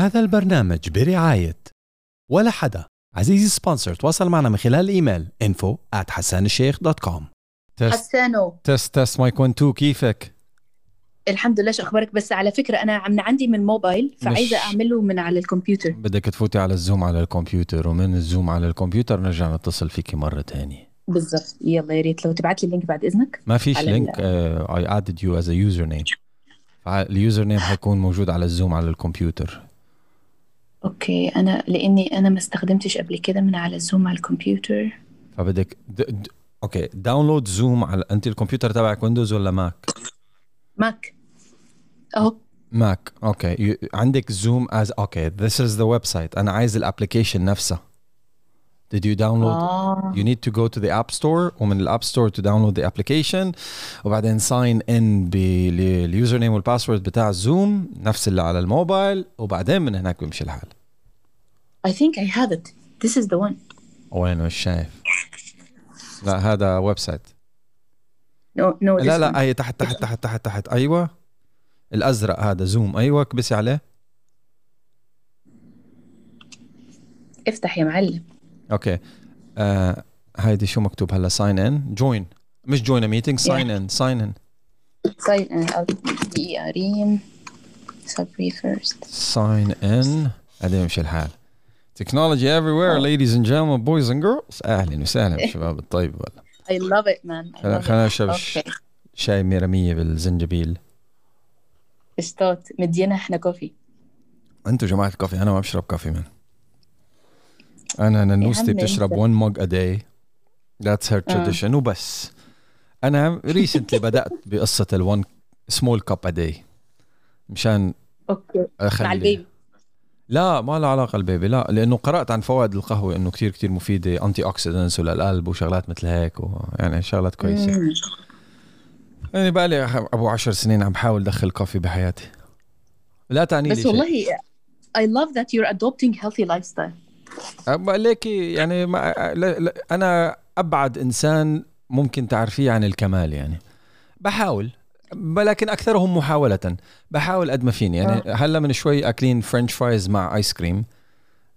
هذا البرنامج برعاية ولا حدا. عزيزي sponsor تواصل معنا من خلال الإيميل info at حسانالشيخ.com test حسانو. test test mic 1 2 كيفك؟ الحمد لله شو أخبارك؟ بس على فكرة أنا عم عندي من موبايل فعايزة أعمله من على الكمبيوتر. بدك تفوتي على ال Zoom على الكمبيوتر ومن ال Zoom على الكمبيوتر نرجع نتصل فيكي مرة تانية. بالضبط. يلا يا ريت لو تبعت لي ال link بعد إذنك. ما فيش link I add you as a username ال username حيكون موجود على ال Zoom على الكمبيوتر. okay أنا لإني أنا ما استخدمتش قبل كده من على ال Zoom على الكمبيوتر فبدك د... د... okay download Zoom على أنت الكمبيوتر تبعك Windows ولا Mac؟ Mac أهو Mac okay. عندك Zoom as okay this is the website أنا عايز ال application نفسها Did you download? آه You need to go to the app store ومن ال app store to download the application. وبعدين sign in بال username وال password بتاع ال Zoom نفس اللي على الموبايل. وبعدين من هناك بيمشي الحال. I think I have it. This is the one. وين مش شايف لا هذا website no no لا. لا هي تحت تحت تحت تحت تحت. أيوه. الأزرق هذا Zoom أيوه كبسي عليه. افتح يا معلم. أوكي. آه هيدي شو مكتوب هلا؟ sign in join مش join meeting sign in sign in sign in. دقيقة ريم صبري first. sign in بعدين يمشي الحال. technology everywhere ladies and gentlemen boys and girls. أهلا وسهلا شباب الطيب. والله I love it man. I خلينا. نشرب شاي ميرمية بالزنجبيل. قشطات مدينا إحنا coffee. أنتوا جماعة ال coffee أنا ما بشرب coffee من أنا ننوستي بتشرب أنت. one mug a day. That's her آه. tradition. وبس. أنا recently بدأت بقصة ال one small cup a day. مشان okay. اخلي مع ال baby. لا ما له علاقة ال baby. لا لأنه قرأت عن فوائد القهوة إنه كتير كتير مفيدة. antioxidants وللقلب وشغلات مثل هيك و... يعني شغلات كويسة. مم. يعني بقى لي أبو عشر سنين عم بحاول ادخل coffee بحياتي. لا تعني لي بس شيء. والله I love that you're adopting healthy lifestyle. ليكي يعني ما لا لا أنا أبعد إنسان ممكن تعرفيه عن الكمال يعني. بحاول ولكن أكثرهم محاولة. بحاول قد ما فيني. يعني هلأ من شوي أكلين French fries مع ice cream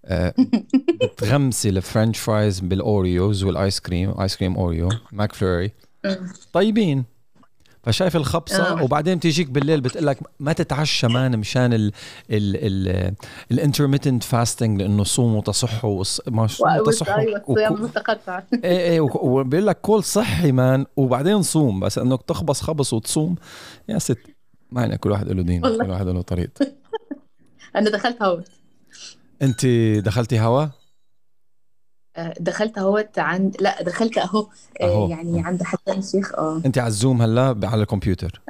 آه، بتغمسي ال French fries بال Oreos وال ice cream ice cream Oreo McFlurry طيبين. فشايف الخبصة آه. وبعدين بتيجيك بالليل بتقول لك ما تتعشى man مشان ال ال ال ال intermittent fasting لأنه صوموا تصحوا وص- ما تصحوا أيوه الصيام المتقطع إيه إيه وبيقول لك كل صحي man وبعدين صوم بس إنك تخبص خبص وتصوم. يا ست ما يعني كل واحد له دين. كل واحد له طريقته أنا دخلت اهوت أنت دخلتي هوا؟ دخلت اهوت عند لا دخلت اهو آه، أهو. يعني عند حسان الشيخ آه. انت على الزوم هلا على الكمبيوتر.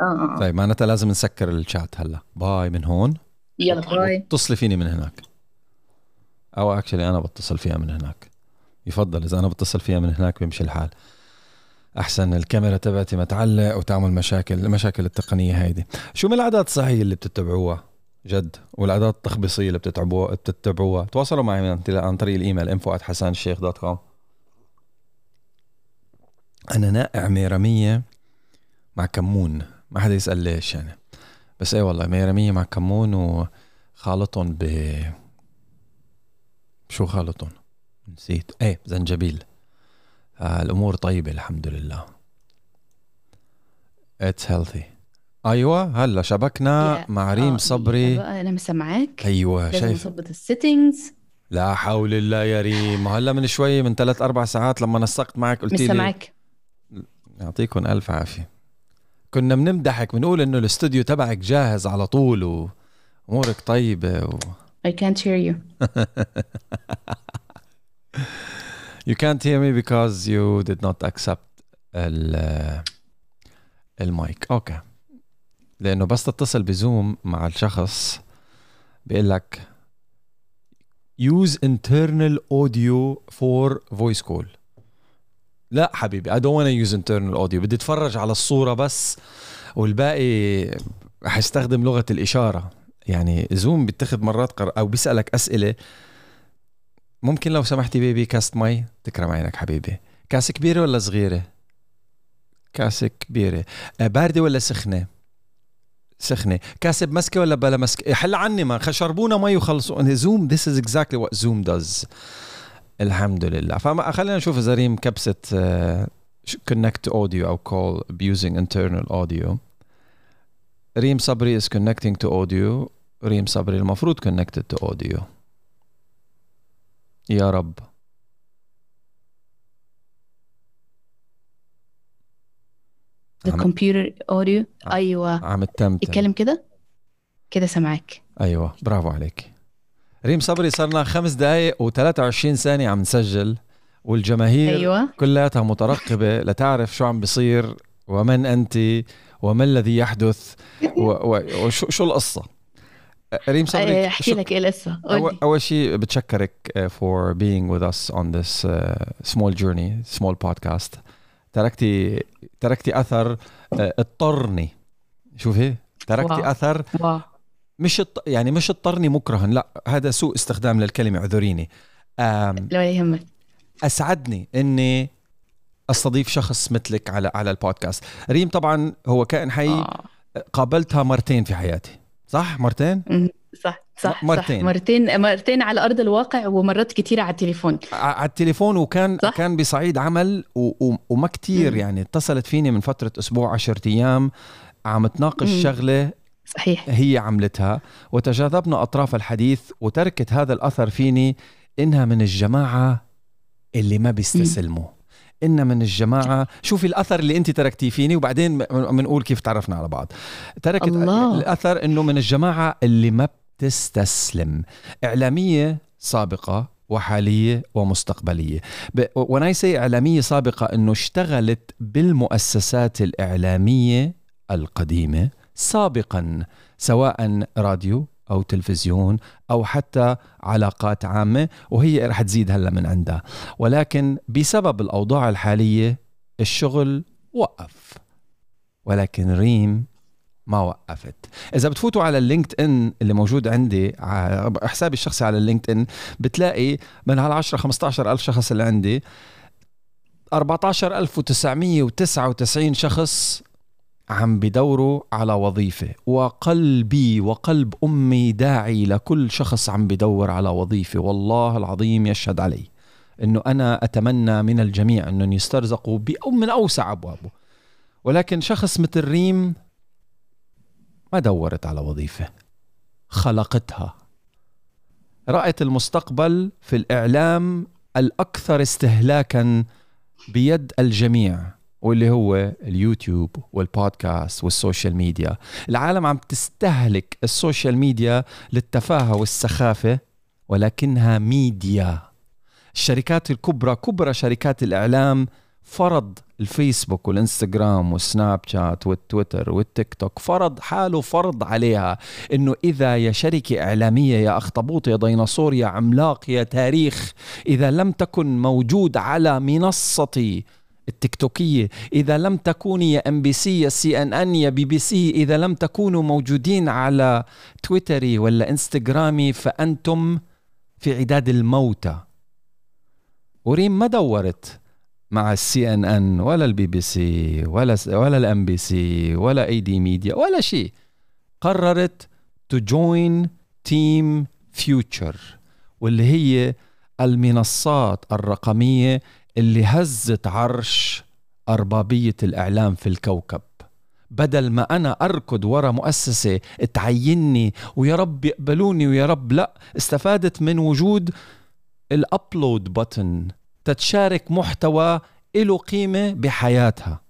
آه آه آه. طيب معناتها لازم نسكر الشات هلا. bye من هون. يلا bye. اتصلي فيني من هناك. أو actually أنا بتصل فيها من هناك. يفضل إذا أنا بتصل فيها من هناك بيمشي الحال. أحسن الكاميرا تبعتي ما تعلق وتعمل مشاكل المشاكل التقنية هيدي. شو من العادات الصحية اللي بتتبعوها؟ جد والعادات التخبيصية اللي بتتبعوها بتتبعوها. تواصلوا معي من عن طريق الإيميل info حسانشيخ دوت كوم أنا نائع ميرميه مع كمون. ما حدا يسأل ليش يعني. بس إيه والله ميرميه مع كمون وخالطهم ب شو خالطهم؟ نسيت. إيه زنجبيل. آه الأمور طيبة الحمد لله. it's healthy أيوه هلا شبكنا يا- مع آه، ريم صبري. بقى أنا مسامعاك. أيوه شايف. نظبط ال settings لا حول الله يا ريم. هلا من شوي من ثلاث أربع ساعات لما نسقت معك قلت لي مسامعك يعطيكم ألف عافية. كنا بنمدحك بنقول إنه الاستوديو تبعك جاهز على طول وامورك طيبة و... I can't hear you. You can't hear me because you did not accept ال mic okay لأنه بس تتصل بزوم مع الشخص بيقول لك use internal audio for voice call. لا حبيبي I don't want to use internal audio. بدي أتفرج على الصورة بس والباقي رح يستخدم لغة الإشارة. يعني زوم بيتخذ مرات قرار أو بيسألك أسئلة. ممكن لو سمحتي baby كاسة مي تكرم عينك حبيبي. كاسة كبيرة ولا صغيرة؟ كاسة كبيرة. آه، باردة ولا سخنة؟ سخنة. كاسه بمسكه ولا بلا مسكة؟ حل عني ما شربونا مي وخلصوا زوم this is exactly what zoom does. الحمد لله. فخلينا نشوف إذا ريم كبست connect audio أو call using internal audio. ريم صبري is connecting to audio. ريم صبري المفروض connected to audio. يا رب. The computer audio. أيوه. عم تتمتم اتكلم كده؟ كده سامعك أيوه. برافو عليك. ريم صبري صرنا خمس دقائق و23 ثانية عم نسجل. والجماهير أيوة. كلها مترقبة لتعرف شو عم بصير ومن أنت وما الذي يحدث وشو شو القصة؟ ريم صبري أحكي لك إيه القصة. أول, أول شيء بتشكرك for being with us on this uh, small journey small podcast. تركتي تركتي أثر uh, اضطرني. شوفي تركتي واو. أثر واو. مش يعني مش اضطرني مكرها لا هذا سوء استخدام للكلمة اعذريني. لا يهمك. أسعدني إني أستضيف شخص مثلك على على البودكاست. ريم طبعا هو كائن حي آه. قابلتها مرتين في حياتي صح؟ مرتين؟ صح صح مرتين صح. مرتين. مرتين على أرض الواقع ومرات كثيره على التليفون. على التليفون وكان صح؟ كان بصعيد عمل و... و... وما كثير يعني. اتصلت فيني من فترة أسبوع 10 أيام عم تناقش شغلة صحيح. هي عملتها. وتجاذبنا أطراف الحديث وتركت هذا الأثر فيني إنها من الجماعة اللي ما بيستسلموا. إن من الجماعة. شوفي الأثر اللي أنت تركتيه فيني وبعدين بنقول كيف تعرفنا على بعض. تركت الله. الأثر إنه من الجماعة اللي ما بتستسلم. إعلامية سابقة وحالية ومستقبلية. I say إعلامية سابقة إنه اشتغلت بالمؤسسات الإعلامية القديمة سابقا سواء راديو أو تلفزيون أو حتى علاقات عامة وهي رح تزيد هلا من عندها. ولكن بسبب الأوضاع الحالية الشغل وقف. ولكن ريم ما وقفت. إذا بتفوتوا على اللينكد ان اللي موجود عندي حسابي الشخصي على اللينكد ان بتلاقي من هال 10 15 ألف شخص اللي عندي 14999 شخص عم بدوروا على وظيفة. وقلبي وقلب أمي داعي لكل شخص عم بدور على وظيفة. والله العظيم يشهد علي أنه أنا أتمنى من الجميع أنهم يسترزقوا من أوسع أبوابه. ولكن شخص مثل ريم ما دورت على وظيفة خلقتها. رأت المستقبل في الإعلام الأكثر استهلاكا بيد الجميع. واللي هو اليوتيوب والبودكاست وال social media. العالم عم تستهلك ال social media للتفاهة والسخافة ولكنها ميديا. الشركات الكبرى كبرى شركات الإعلام فرض الفيسبوك والإنستغرام والسناب شات والتويتر والتيك توك فرض حاله فرض عليها إنه إذا يا شركة إعلامية يا اخطبوط يا ديناصور يا عملاق يا تاريخ إذا لم تكن موجود على منصتي التيك توكية. إذا لم تكوني يا ام بي سي يا سي ان ان يا بي بي سي إذا لم تكونوا موجودين على تويتري ولا انستغرامي فأنتم في عداد الموتى. وريم ما دورت مع السي ان ان ولا البي بي سي ولا ولا الام بي سي ولا AD Media ولا شيء. قررت to join team future واللي هي المنصات الرقمية اللي هزت عرش أربابية الإعلام في الكوكب. بدل ما أنا أركض ورا مؤسسة تعيني ويا رب يقبلوني ويا رب لا استفادت من وجود ال upload button تتشارك محتوى له قيمة بحياتها.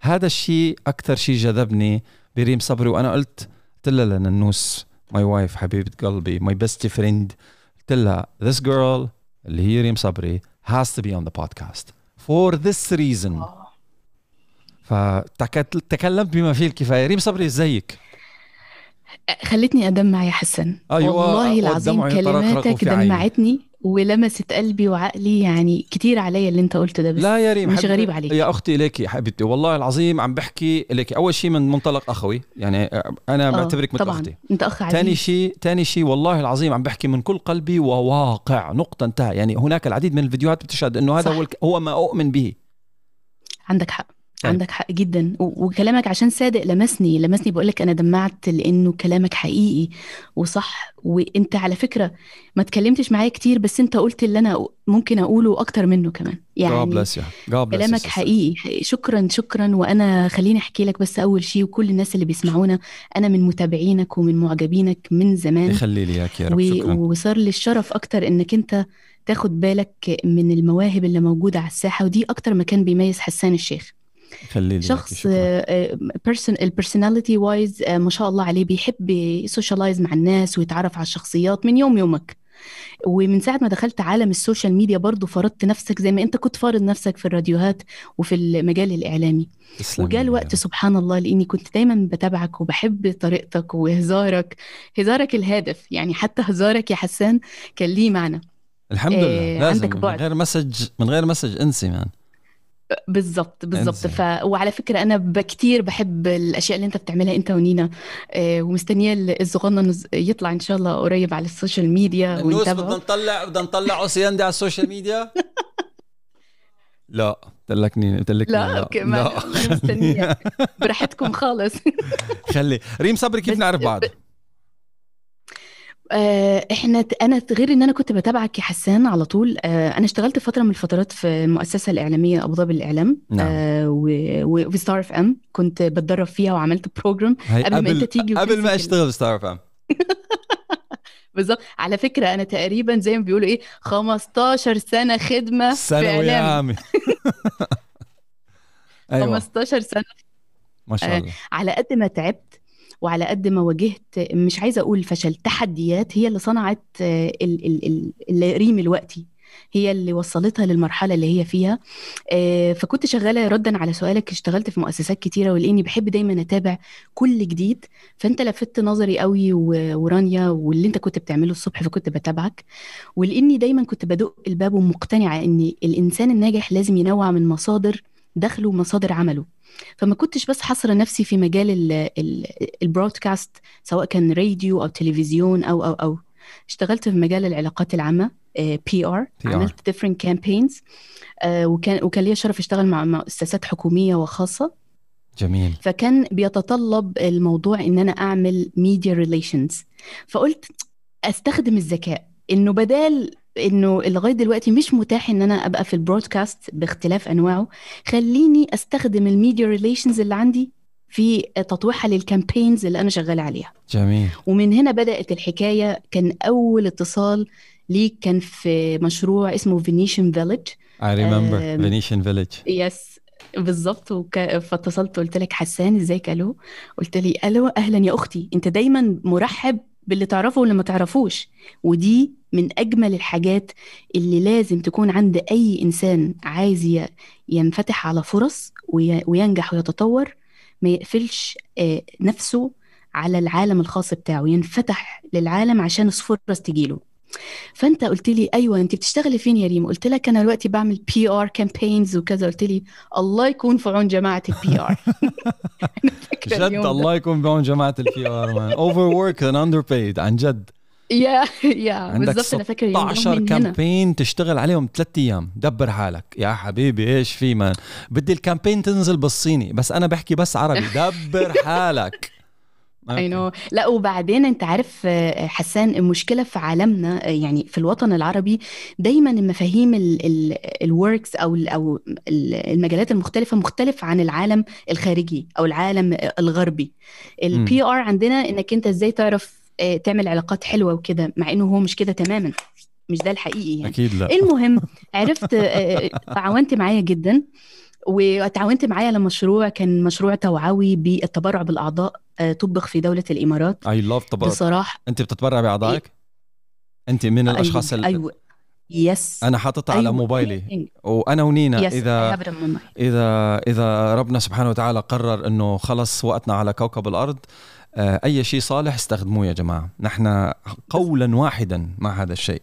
هذا الشيء أكثر شيء جذبني بريم صبري وأنا قلت قلت لها لننوس my wife حبيبة قلبي my best friend قلت لها this girl اللي هي ريم صبري has to be on the podcast. For this reason. فتكلمت بما فيه الكفاية. ريم صبري إزيك؟ خلتني أدمع يا حسن. أيوة والله العظيم كلماتك دمعتني. ولمست قلبي وعقلي يعني كتير عليا اللي انت قلته ده بس لا يا ريم مش غريب عليك. يا أختي ليكي حبيبتي والله العظيم عم بحكي ليكي أول شيء من منطلق أخوي يعني أنا آه، بعتبرك مثل أختي. أنت أخ عزيز. ثاني شيء ثاني شيء والله العظيم عم بحكي من كل قلبي وواقع نقطة انتهى يعني هناك العديد من الفيديوهات بتشهد إنه هذا صح. هو هو ما أؤمن به. عندك حق. طيب. عندك حق جدا. وكلامك عشان صادق لمسني لمسني بقول لك أنا دمعت لأنه كلامك حقيقي وصح. وأنت على فكرة ما اتكلمتش معايا كتير بس أنت قلت اللي أنا ممكن أقوله أكتر منه كمان. يعني God bless you. God bless كلامك حقيقي. شكرا شكرا. وأنا خليني أحكي لك بس أول شيء وكل الناس اللي بيسمعونا أنا من متابعينك ومن معجبينك من زمان. يخلي لي إياك يا رب. شكرا. وصار لي الشرف أكتر إنك أنت تاخد بالك من المواهب اللي موجودة على الساحة ودي أكتر مكان بيميز حسان الشيخ. خليلي شخص person ال personality wise ما شاء الله عليه بيحب ي socialize مع الناس ويتعرف على الشخصيات من يوم يومك. ومن ساعة ما دخلت عالم ال social media برضو فرضت نفسك زي ما انت كنت فارض نفسك في الراديوهات وفي المجال الإعلامي. وجاء الوقت سبحان الله لإني كنت دايما بتابعك وبحب طريقتك وهزارك هزارك الهادف. يعني حتى هزارك يا حسان كان ليه معنى. الحمد لله. آه لازم عندك بعد. من غير message من غير message انسي man. بالظبط بالظبط ف... وعلى فكرة أنا كتير بحب الأشياء اللي أنت بتعملها أنت ونينا آه ومستنية الصغنن يطلع إن شاء الله قريب على ال social media ونتابعه بدنا نطلع بدنا نطلع اوسياندي على ال social media؟ لا تلكني تلكني لا, لا. okay ما لا. مستنية. براحتكم خالص. خلي ريم صبري كيف نعرف بعض؟ إحنا أنا غير إن أنا كنت بتابعك يا حسان على طول آه، أنا اشتغلت فترة من الفترات في المؤسسه الإعلامية أبو ظبي للاعلام نعم. آه، وفي ستار اف ام كنت بتدرب فيها وعملت program قبل ما أنت تيجي قبل ما أشتغل في ستار اف ام بالظبط. على فكرة أنا تقريبا زي ما بيقولوا إيه 15 سنة خدمة في إعلام. أيوة. 15 سنة. ما شاء الله. على قد ما تعبت وعلى قد ما واجهت مش عايزة أقول فشل تحديات هي اللي صنعت آه، الريم الوقتي هي اللي وصلتها للمرحلة اللي هي فيها. آه، فكنت شغالة ردا على سؤالك اشتغلت في مؤسسات كتيرة ولأني بحب دايما أتابع كل جديد فأنت لفتت نظري قوي ورانيا واللي أنت كنت بتعمله الصبح فكنت بتابعك. ولأني دايما كنت بدق الباب ومقتنعة إن الإنسان الناجح لازم ينوع من مصادر دخله ومصادر عمله. فما كنتش بس حصر نفسي في مجال البرودكاست سواء كان راديو أو تلفزيون أو أو أو. اشتغلت في مجال العلاقات العامة PR عملت different campaigns آه، وكان وكان لي شرف أشتغل مع مؤسسات حكومية وخاصة. جميل. فكان بيتطلب الموضوع إن أنا أعمل media relations فقلت أستخدم الذكاء إنه بدال إنه لغايه دلوقتي مش متاح إن أنا أبقى في البرودكاست باختلاف أنواعه. خليني أستخدم ال media relations اللي عندي في تطويعها لل campaigns اللي أنا شغالة عليها. جميل. ومن هنا بدأت الحكاية. كان أول اتصال ليك كان في مشروع اسمه فينيشن فيليج I remember. فينيشن فيليج yes بالظبط. وك... فاتصلت قلت لك حسان ازيك ألو قلت لي ألو أهلا يا أختي. أنت دايما مرحب باللي تعرفه واللي ما تعرفوش. ودي من أجمل الحاجات اللي لازم تكون عند أي إنسان عايز ينفتح على فرص وينجح ويتطور ما يقفلش آه، نفسه على العالم الخاص بتاعه. ينفتح للعالم عشان الفرص تجيله. فانت قلت لي أيوه أنت بتشتغلي فين يا ريم؟ قلت لك أنا دلوقتي بعمل PR campaigns وكذا. قلت لي الله يكون في عون جماعة ال PR جد الله يكون بعون جماعة ال PR man overwork and underpaid عن جد. yeah yeah بالضبط أنا فاكر 16 campaign تشتغل عليهم ثلاث أيام. دبر حالك. يا حبيبي إيش في man بدي ال campaign تنزل بالصيني. بس أنا بحكي بس عربي. دبر حالك. اي no لا وبعدين أنت عارف آه، حسان المشكلة في عالمنا آه، يعني في الوطن العربي دايما المفاهيم ال works أو أو المجالات المختلفة مختلف عن العالم الخارجي أو العالم الغربي. ال PR عندنا إنك أنت إزاي تعرف آه، تعمل علاقات حلوة وكده مع إنه هو مش كده تماما. مش ده الحقيقي يعني. أكيد لا. المهم عرفت تعاونت معايا جدا. وتعاونت معايا لمشروع كان مشروع توعوي بالتبرع بالأعضاء آه، طبخ في دولة الإمارات I love تبرع بصراحة أنت بتتبرع بأعضائك إيه؟ أنت من أيوة، الأشخاص أيوة. أيوة. yes أنا حاططها أيوة. على موبايلي وأنا ونينا yes. اذا اذا إذا ربنا سبحانه وتعالى قرر إنه خلص وقتنا على كوكب الأرض آه، أي شيء صالح استخدموه يا جماعة نحن قولا واحدا مع هذا الشيء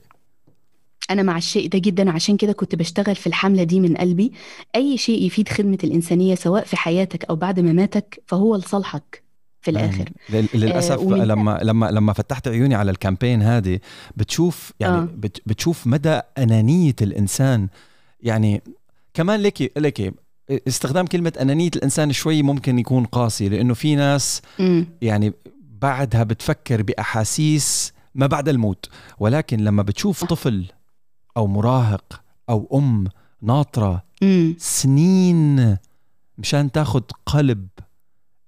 أنا مع الشيء ده جدا عشان كده كنت بشتغل في الحملة دي من قلبي. أي شيء يفيد خدمة الإنسانية سواء في حياتك أو بعد مماتك فهو لصالحك في الآخر. للأسف آه لما لما لما فتحت عيوني على ال campaign هذه بتشوف يعني آه. بتشوف مدى أنانية الإنسان. يعني كمان ليكي ليكي استخدام كلمة أنانية الإنسان شوي ممكن يكون قاسي لأنه في ناس مم. يعني بعدها بتفكر بأحاسيس ما بعد الموت. ولكن لما بتشوف طفل أو مراهق أو أم ناطرة مم. سنين مشان تاخد قلب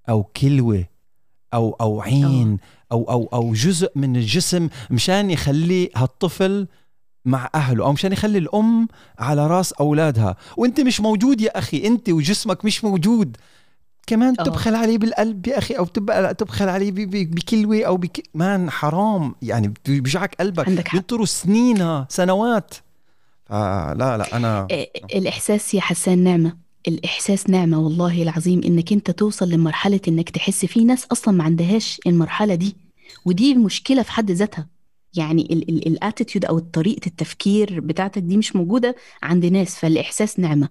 أو كلوة أو أو عين أو أو أو جزء من الجسم مشان يخلي هالطفل مع أهله أو مشان يخلي الأم على راس أولادها. وأنت مش موجود يا أخي أنت وجسمك مش موجود. كمان آه. تبخل عليه بالقلب يا أخي أو تبقى تبخل عليه بكلوه أو بك... مان حرام يعني بيوجعك قلبك عندك حق. بينطروا سنينها سنوات آه لا لا أنا إيه، الإحساس يا حسان نعمة الإحساس نعمة والله العظيم إنك أنت توصل لمرحلة إنك تحس في ناس أصلا ما عندهاش المرحلة دي ودي مشكلة في حد ذاتها يعني الاتيتيود أو طريقة التفكير بتاعتك دي مش موجودة عند ناس فالإحساس نعمة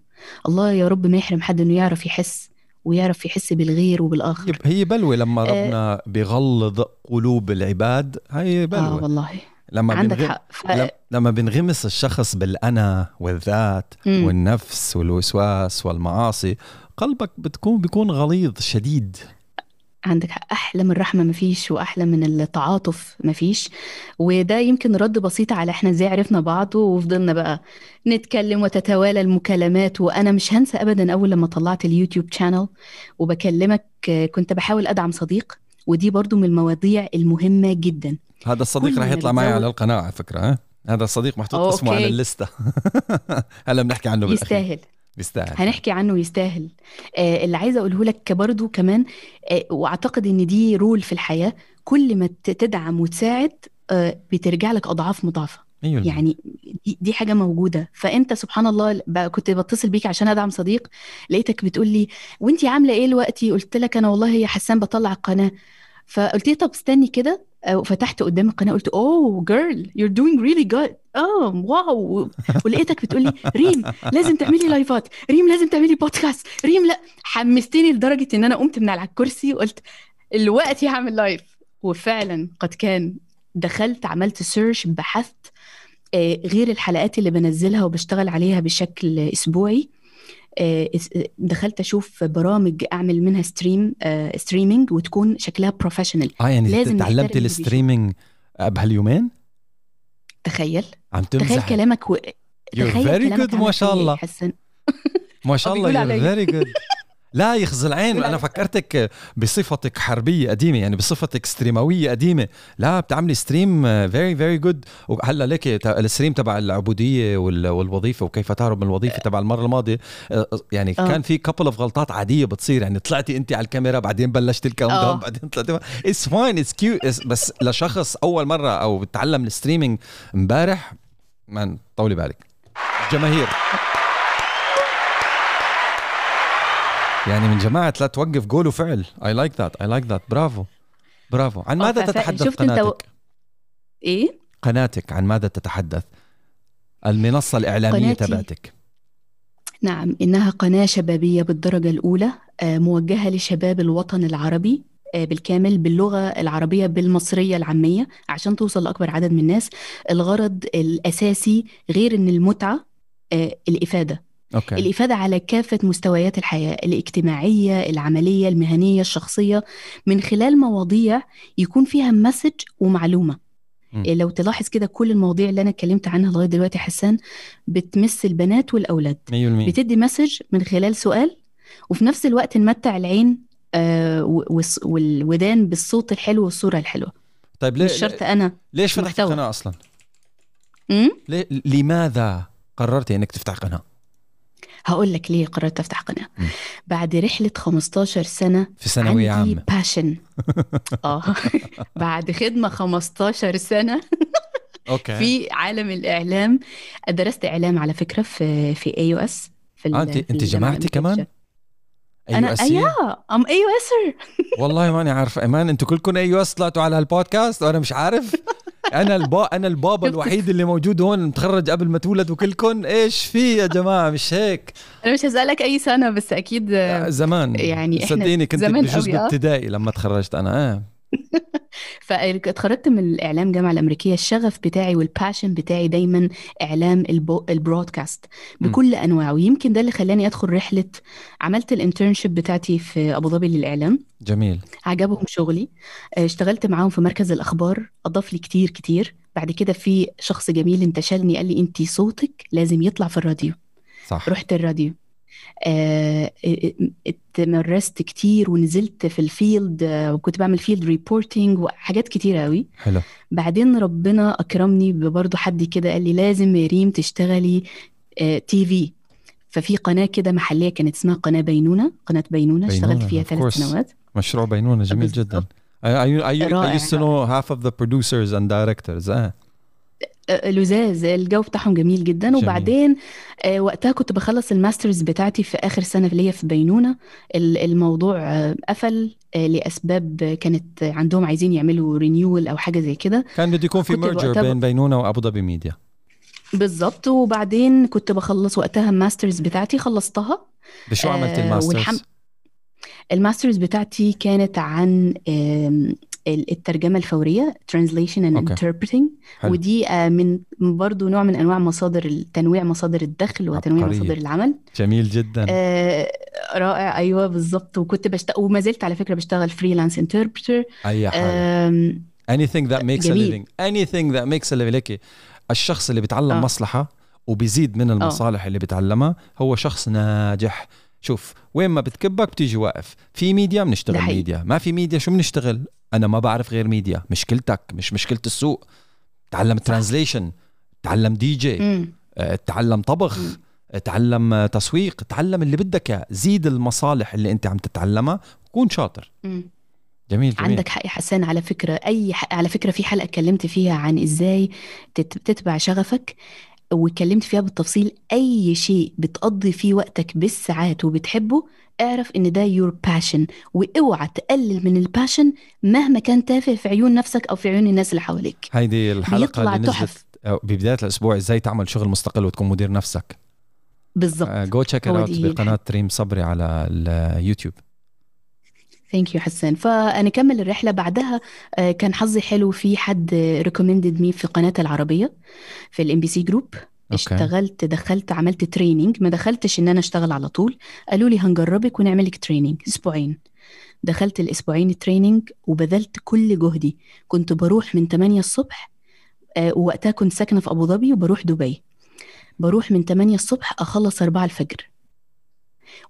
الله يا رب ما يحرم حد إنه يعرف يحس ويعرف يحس بالغير وبالآخر. يب- هي بلوه لما آه. ربنا بيغلظ قلوب العباد هي آه بلوه والله. لما عندك بنغ... حق. ف... لم- لما بنغمس الشخص بالأنا والذات مم. والنفس والوسواس والمعاصي قلبك بتكون بيكون غليظ شديد. عندك حق. أحلى من الرحمة مفيش وأحلى من التعاطف مفيش. وده يمكن رد بسيط على إحنا إزاي عرفنا بعض وفضلنا بقى نتكلم وتتوالى المكالمات. وأنا مش هنسى ابدا أول لما طلعت اليوتيوب channel وبكلمك كنت بحاول أدعم صديق ودي برضو من المواضيع المهمة جدا. هذا الصديق ما يطلع معي على القناة على فكرة ها؟ هذا الصديق محطوط okay. اسمه على الليستة. هلا بنحكي عنه بالأخير. يستاهل. بيستاهل هنحكي عنه يستاهل. آه اللي عايزه أقوله لك برضو كمان آه وأعتقد إن دي رول في الحياة. كل ما تدعم وتساعد آه بترجع لك أضعاف مضاعفة. أيوة. يعني دي, دي حاجة موجودة. فأنت سبحان الله كنت بتصل بيك عشان أدعم صديق لقيتك بتقول لي وأنتي عاملة إيه دلوقتي؟ قلت لك أنا والله يا حسان بطلع القناة. فقلت لي طب استني كده. آه، فتحت قدام القناة قلت أوه جيرل you're doing really good. آه wow. ولقيتك بتقول لي ريم لازم تعملي لايفات ريم لازم تعملي بودكاست ريم لا. حمستني لدرجة إن أنا قمت من على الكرسي وقلت الوقت هعمل live وفعلا قد كان دخلت عملت search بحثت آه، غير الحلقات اللي بنزلها وبشتغل عليها بشكل أسبوعي. اس- دخلت أشوف برامج أعمل منها stream streaming وتكون شكلها professional آه يعني لازم تعلمت ال streaming بهاليومين؟ تخيل. عم تخيل تمزح كلامك و... You're تخيل very كلامك good ما شاء إيه الله. حسن. ما شاء آه، الله you're very good. لا يخزي العين أنا. فكرتك بصفتك حربية قديمة يعني بصفتك ستريمويه قديمة لا بتعملي ستريم فيري فيري جود وهلأ تا- الستريم تبع العبودية وال- والوظيفة وكيف تهرب من الوظيفة تبع المرة الماضية آه، يعني آه. كان في كابل اوف غلطات عادية بتصير يعني طلعتي انت على الكاميرا بعدين بلشت الكاونت آه. داون بعدين طلعتي it's fine it's cute بس لشخص أول مرة أو بتعلم ال streaming امبارح man طولي بالك جماهير يعني من جماعة لا توقف قول وفعل I like that I like that برافو. برافو. عن ماذا تتحدث شفت أنت و- قناتك إيه؟ قناتك عن ماذا تتحدث؟ المنصة الإعلامية قناتي. تبعتك. نعم إنها قناة شبابية بالدرجة الأولى آه، موجهة لشباب الوطن العربي آه، بالكامل باللغة العربية بالمصرية العامية عشان توصل لأكبر عدد من الناس. الغرض الأساسي غير إن المتعة آه، الإفادة. okay الإفادة على كافة مستويات الحياة الاجتماعية العملية المهنية الشخصية من خلال مواضيع يكون فيها message ومعلومة مم. إيه لو تلاحظ كده كل المواضيع اللي أنا اتكلمت عنها لغاية دلوقتي حسان بتمس البنات والأولاد 100% بتدي message من خلال سؤال وفي نفس الوقت نمتع العين آه والودان بالصوت الحلو والصورة الحلوة طيب ليه مش شرط أنا ليش فتحت. قناة أصلا؟ ليه لماذا قررتي إنك تفتح قناة؟ هقول لك ليه قررت أفتح قناة. مم. بعد رحلة 15 سنة في ثانوية عندي عامة. passion آه. بعد خدمة 15 سنة Okay. في عالم الإعلام. درست إعلام على فكرة في في AUS في آه، أنت الجامعة جامعتي كمان؟ أيوة أسية؟ أيوة I'm AUSer والله ماني عارف. إيمان أنتوا كلكم AUS طلعتوا على هالبودكاست وأنا مش عارف. أنا البا أنا البابا؟ الوحيد اللي موجود هون متخرج قبل ما تولد وكلكم إيش في يا جماعة؟ مش هيك. أنا مش هسألك أي سنة بس أكيد زمان. يعني صدقيني كنت قوي، آه. ابتدائي لما تخرجت أنا آه. فاتخرجت من الإعلام جامعة الأمريكية الشغف بتاعي وال passion بتاعي دايما إعلام البو... ال broadcast بكل أنواعه. ويمكن ده اللي خلاني أدخل رحلة عملت ال internship بتاعتي في أبو ظبي للإعلام. جميل. عجبهم شغلي. آه، اشتغلت معاهم في مركز الأخبار أضاف لي كتير كتير. بعد كده في شخص جميل انتشلني قال لي انت صوتك لازم يطلع في الراديو. صح. رحت الراديو. اتمرست كتير ونزلت في ال field آه، وكنت بعمل field reporting وحاجات كتيرة قوي حلو. بعدين ربنا أكرمني ببرضه حد كده قال لي لازم يا ريم تشتغلي آه، TV. ففي قناة كده محلية كانت اسمها قناة بينونة قناة بينونة, اشتغلت فيها ثلاث. سنوات. مشروع بينونة جميل. جدا. I, I, I, I used to know half of the producers and directors. آه، لذاذ. الجو بتاعهم جميل جدا. جميل. وبعدين آه، وقتها كنت بخلص ال masters بتاعتي في آخر سنة ليا في بينونة. ال- الموضوع آه، قفل آه، لأسباب آه، كانت عندهم عايزين يعملوا renewal أو حاجة زي كده. كان بده يكون في merger بين بينونة وأبو ظبي ميديا بالظبط وبعدين كنت بخلص وقتها ال masters بتاعتي خلصتها. بشو عملت آه، ال masters؟ والحم- ال masters؟ بتاعتي كانت عن آم، ال- الترجمة الفورية translation and okay. interpreting. حلو. ودي آه، من برضو نوع من أنواع مصادر تنويع مصادر الدخل وتنويع عبقرية. مصادر العمل. جميل جدا. آه، رائع. أيوة بالظبط وكنت بشتغل وما زلت على فكرة بشتغل freelance interpreter أي حاجة. anything that makes a جميل. living. Anything that makes a living. لك الشخص اللي بيتعلم آه. مصلحة وبيزيد من المصالح اللي بيتعلمها هو شخص ناجح. شوف وين ما بتكبه بتيجي واقف. في ميديا بنشتغل. ميديا ما في ميديا شو بنشتغل؟ أنا ما بعرف غير ميديا مشكلتك مش مشكلة السوق. تعلم translation تعلم دي جي. آه، تعلم طبخ تعلم آه، تسويق. تعلم اللي بدك إياه. زيد المصالح اللي أنت عم تتعلمها وكون شاطر. مم. جميل جميل. عندك حق حسان. على فكرة أي ح... على فكرة في حلقة اتكلمت فيها عن إزاي تت... تتبع شغفك. واتكلمت فيها بالتفصيل أي شيء بتقضي فيه وقتك بالساعات وبتحبه اعرف إن ده your passion. واوعى تقلل من ال passion مهما كان تافه في عيون نفسك أو في عيون الناس اللي حواليك. هيدي بيطلع اللي نزلت تحف. آه، ببداية الأسبوع إزاي تعمل شغل مستقل وتكون مدير نفسك. بالظبط. go check out دي بقناة ريم صبري على اليوتيوب thank you حسان فنكمل الرحلة. بعدها آه، كان حظي حلو في حد recommended me في قناة العربية في ال MBC Group اشتغلت دخلت عملت training ما دخلتش إن أنا أشتغل على طول. قالوا لي هنجربك ونعمل لك training أسبوعين. دخلت الأسبوعين ال training وبذلت كل جهدي. كنت بروح من 8 الصبح آه، ووقتها كنت ساكنة في أبو ظبي وبروح دبي. بروح من 8 الصبح أخلص 4 الفجر.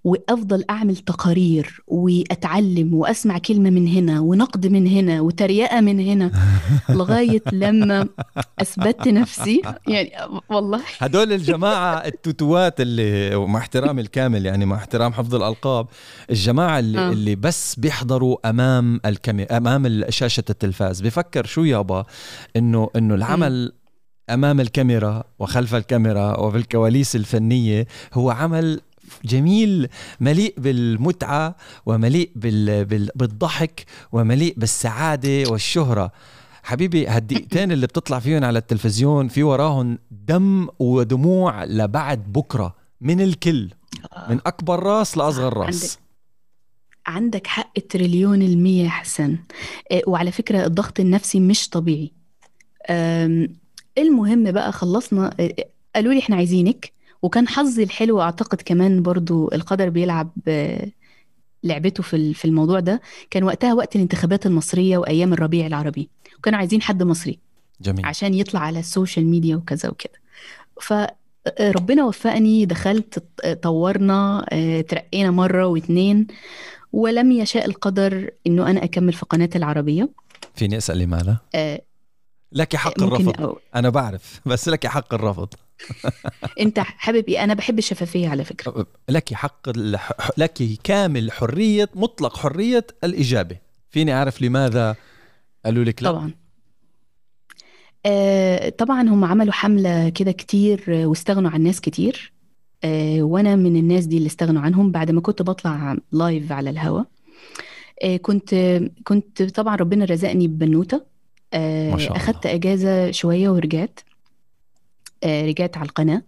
وأفضل أعمل تقارير وأتعلم وأسمع كلمة من هنا ونقد من هنا وتريقة من هنا لغاية لما اثبتت نفسي. يعني والله. هدول الجماعة التوتوات اللي ومع احترامي الكامل يعني مع احترام حفظ الألقاب الجماعة اللي, آه. اللي بس بيحضروا أمام الكاميرا أمام شاشة التلفاز. بفكر شو يابا إنه إنه العمل أمام الكاميرا وخلف الكاميرا وفي الكواليس الفنية هو عمل جميل مليء بالمتعة ومليء بال... بال... بالضحك ومليء بالسعادة والشهرة. حبيبي هالدقيقتين اللي بتطلع فيهم على التلفزيون في وراهم دم ودموع لبعد بكرة. من الكل من أكبر راس لأصغر راس. عندك حق تريليون المية حسن. آه، وعلى فكرة الضغط النفسي مش طبيعي. المهم بقى خلصنا آه، قالوا لي إحنا عايزينك. وكان حظي الحلو أعتقد كمان برضو القدر بيلعب آه، لعبته في في الموضوع ده. كان وقتها وقت الانتخابات المصرية وأيام الربيع العربي. وكانوا عايزين حد مصري جميل. عشان يطلع على ال social media وكذا وكده. فربنا وفقني دخلت طورنا آه، ترقينا مرة واتنين ولم يشاء القدر إنه أنا أكمل في قناة العربية. فيني أسأل لماذا؟ آه، لك حق الرفض. أو أنا بعرف بس لك حق الرفض. انت إيه أنا بحب الشفافية على فكرة. لك حق. لك كامل حرية مطلق حرية الإجابة. فيني أعرف لماذا قالوا لك لا؟ طبعا. آه، طبعا هم عملوا حملة كده كتير واستغنوا عن ناس كتير. آه، وأنا من الناس دي اللي استغنوا عنهم. بعد ما كنت بطلع لايف على الهوا آه، كنت كنت طبعا ربنا رزقني ببنوتة. آه، ما شاء الله. أخدت أجازة شوية ورجعت. رجعت على القناة.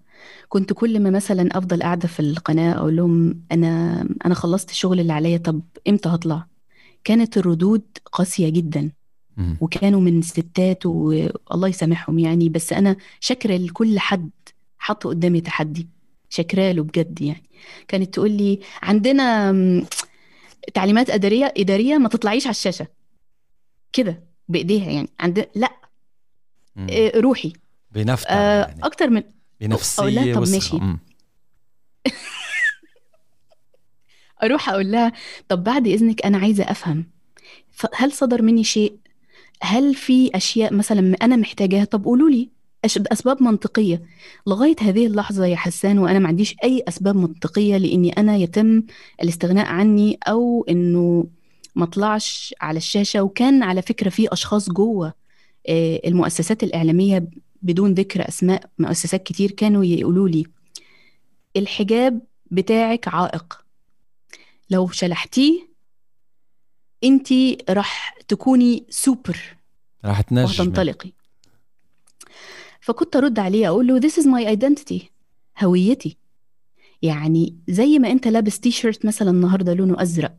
كنت كل ما مثلا أفضل قاعدة في القناة أقول لهم أنا أنا خلصت الشغل اللي عليا طب إمتى هطلع؟ كانت الردود قاسية جدا. وكانوا من ستات والله يسامحهم يعني بس أنا شاكرة لكل حد حط قدامي تحدي. شاكرة له بجد يعني. كانت تقول لي عندنا تعليمات إدارية إدارية ما تطلعيش على الشاشة. كده بإيديها يعني. عند لا. إيه، روحي. بنفتح آه، يعني أكتر من بنفسيه أقول لها طب. ماشي. أروح أقول لها طب بعد إذنك أنا عايزة أفهم هل صدر مني شيء هل في أشياء مثلا أنا محتاجاها طب قولوا لي أسباب منطقية لغاية هذه اللحظة يا حسان وأنا ما عنديش أي أسباب منطقية لإني أنا يتم الاستغناء عني أو إنه ما اطلعش على الشاشة وكان على فكرة في أشخاص جوه آه، المؤسسات الإعلامية بدون ذكر أسماء مؤسسات كتير كانوا يقولوا لي الحجاب بتاعك عائق. لو شلحتيه انتي راح تكوني سوبر. راح تنجم وهتنطلقي فكنت أرد عليه أقول له this is my identity. هويتي. يعني زي ما أنت لابس تي شيرت مثلا النهارده لونه أزرق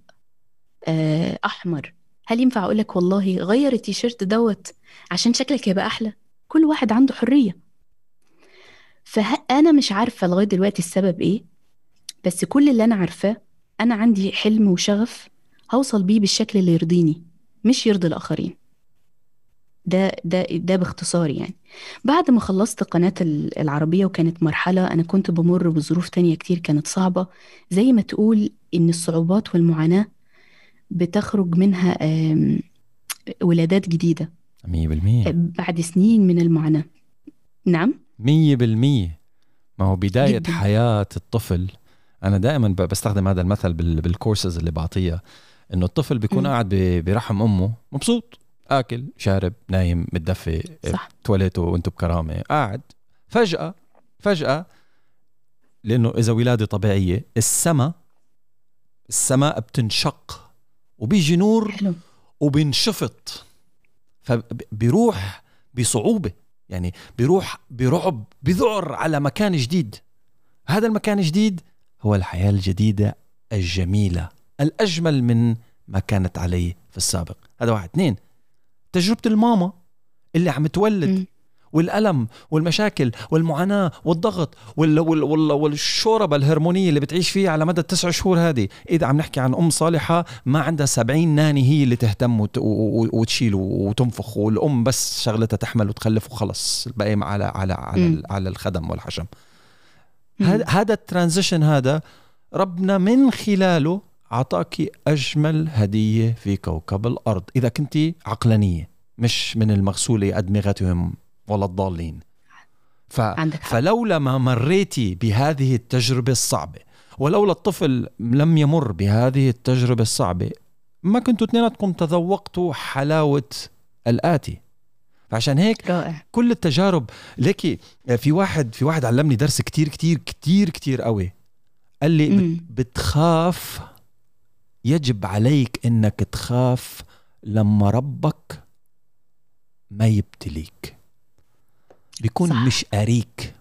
آه، أحمر. هل ينفع أقول لك والله غير التي شيرت دوت؟ عشان شكلك يبقى أحلى. كل واحد عنده حرية. فانا مش عارفة لغاية دلوقتي السبب إيه بس كل اللي أنا عارفاه أنا عندي حلم وشغف هوصل بيه بالشكل اللي يرضيني مش يرضي الآخرين. ده ده ده باختصار يعني. بعد ما خلصت قناة ال- العربية وكانت مرحلة أنا كنت بمر بظروف تانية كتير كانت صعبة. زي ما تقول إن الصعوبات والمعاناة بتخرج منها ولادات جديدة. 100% بعد سنين من المعاناة. نعم. 100% ما هو بداية جداً. حياة الطفل. أنا دائما بستخدم هذا المثل بال- بالكورسز اللي بعطيها. إنه الطفل بيكون مم. قاعد برحم أمه مبسوط آكل شارب نايم متدفي صح. تواليته وأنتو بكرامة. قاعد. فجأة فجأة لأنه إذا ولادة طبيعية السماء السماء بتنشق وبيجي نور حلو. وبينشفط. فبيروح بصعوبة يعني بيروح برعب بذعر على مكان جديد. هذا المكان الجديد هو الحياة الجديدة الجميلة الأجمل من ما كانت عليه في السابق. هذا واحد. اثنين تجربة الماما اللي عم تولد مم. والألم والمشاكل والمعاناة والضغط وال وال وال والشوربة الهرمونية اللي بتعيش فيها على مدى التسع شهور هذه. إذا عم نحكي عن أم صالحة ما عندها سبعين ناني هي اللي تهتم وت وتشيل وتنفخ والأم بس شغلتها تحمل وتخلف وخلص الباقي على على على. على الخدم والحشم. هذا الترانزيشن هذا ربنا من خلاله عطاكي أجمل هدية في كوكب الأرض. إذا كنت عقلانية مش من المغسولة أدمغتهم. ولا الضالين. ف... فلولا ما مريتي بهذه التجربة الصعبة ولولا الطفل لم يمر بهذه التجربة الصعبة ما كنتوا اثنيناتكم تذوقتوا حلاوة الآتي. فعشان هيك رائع. كل التجارب ليكي في واحد في واحد علمني درس كتير كتير كتير كتير قوي. قال لي مم. بتخاف يجب عليك إنك تخاف لما ربك ما يبتليك. بيكون صح. مش قاريك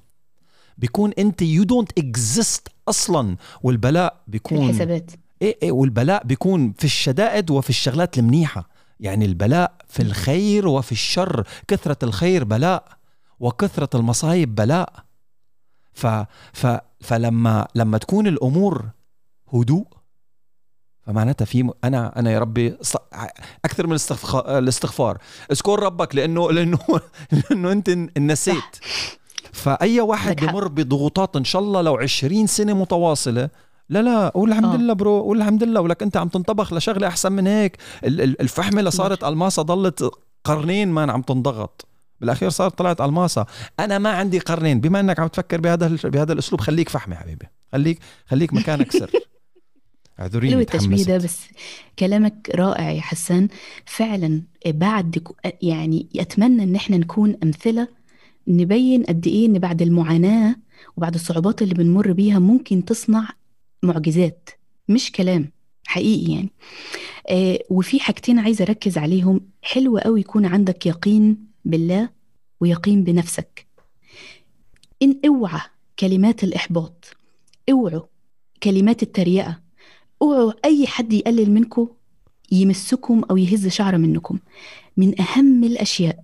بيكون أنت you don't exist أصلا. والبلاء بيكون الحسابات. إيه إيه والبلاء بيكون في الشدائد وفي الشغلات المنيحة. يعني البلاء في الخير وفي الشر. كثرة الخير بلاء وكثرة المصايب بلاء. ف ف فلما لما تكون الأمور هدوء فمعناتها في م- أنا أنا يا ربي ص- أكثر من الاستغفا- الاستغفار. اذكر ربك لأنه لأنه لأنه أنت نسيت. فأي واحد. بمر بضغوطات إن شاء الله لو 20 سنة متواصلة لا لا قول الحمد آه. لله برو قول الحمد لله ولك أنت عم تنطبخ لشغلة أحسن من هيك. ال- ال- الفحمة اللي صارت ألماسة ضلت قرنين ما عم تنضغط. بالأخير صارت طلعت ألماسة. أنا ما عندي قرنين. بما إنك عم تفكر بهذا بهذا الأسلوب خليك فحمة حبيبي. خليك خليك مكانك سر اعذريني حلو التشبيه ده. بس كلامك رائع يا حسان. فعلا بعد يعني أتمنى إن إحنا نكون أمثلة نبين قد إيه إن بعد المعاناة وبعد الصعوبات اللي بنمر بيها ممكن تصنع معجزات. مش كلام حقيقي يعني. آه وفي حاجتين عايزه أركز عليهم. حلو قوي يكون عندك يقين بالله ويقين بنفسك. إن اوعى كلمات الإحباط اوعوا كلمات التريقة. أوعوا أي حد يقلل منكم يمسكم أو يهز شعره منكم. من أهم الأشياء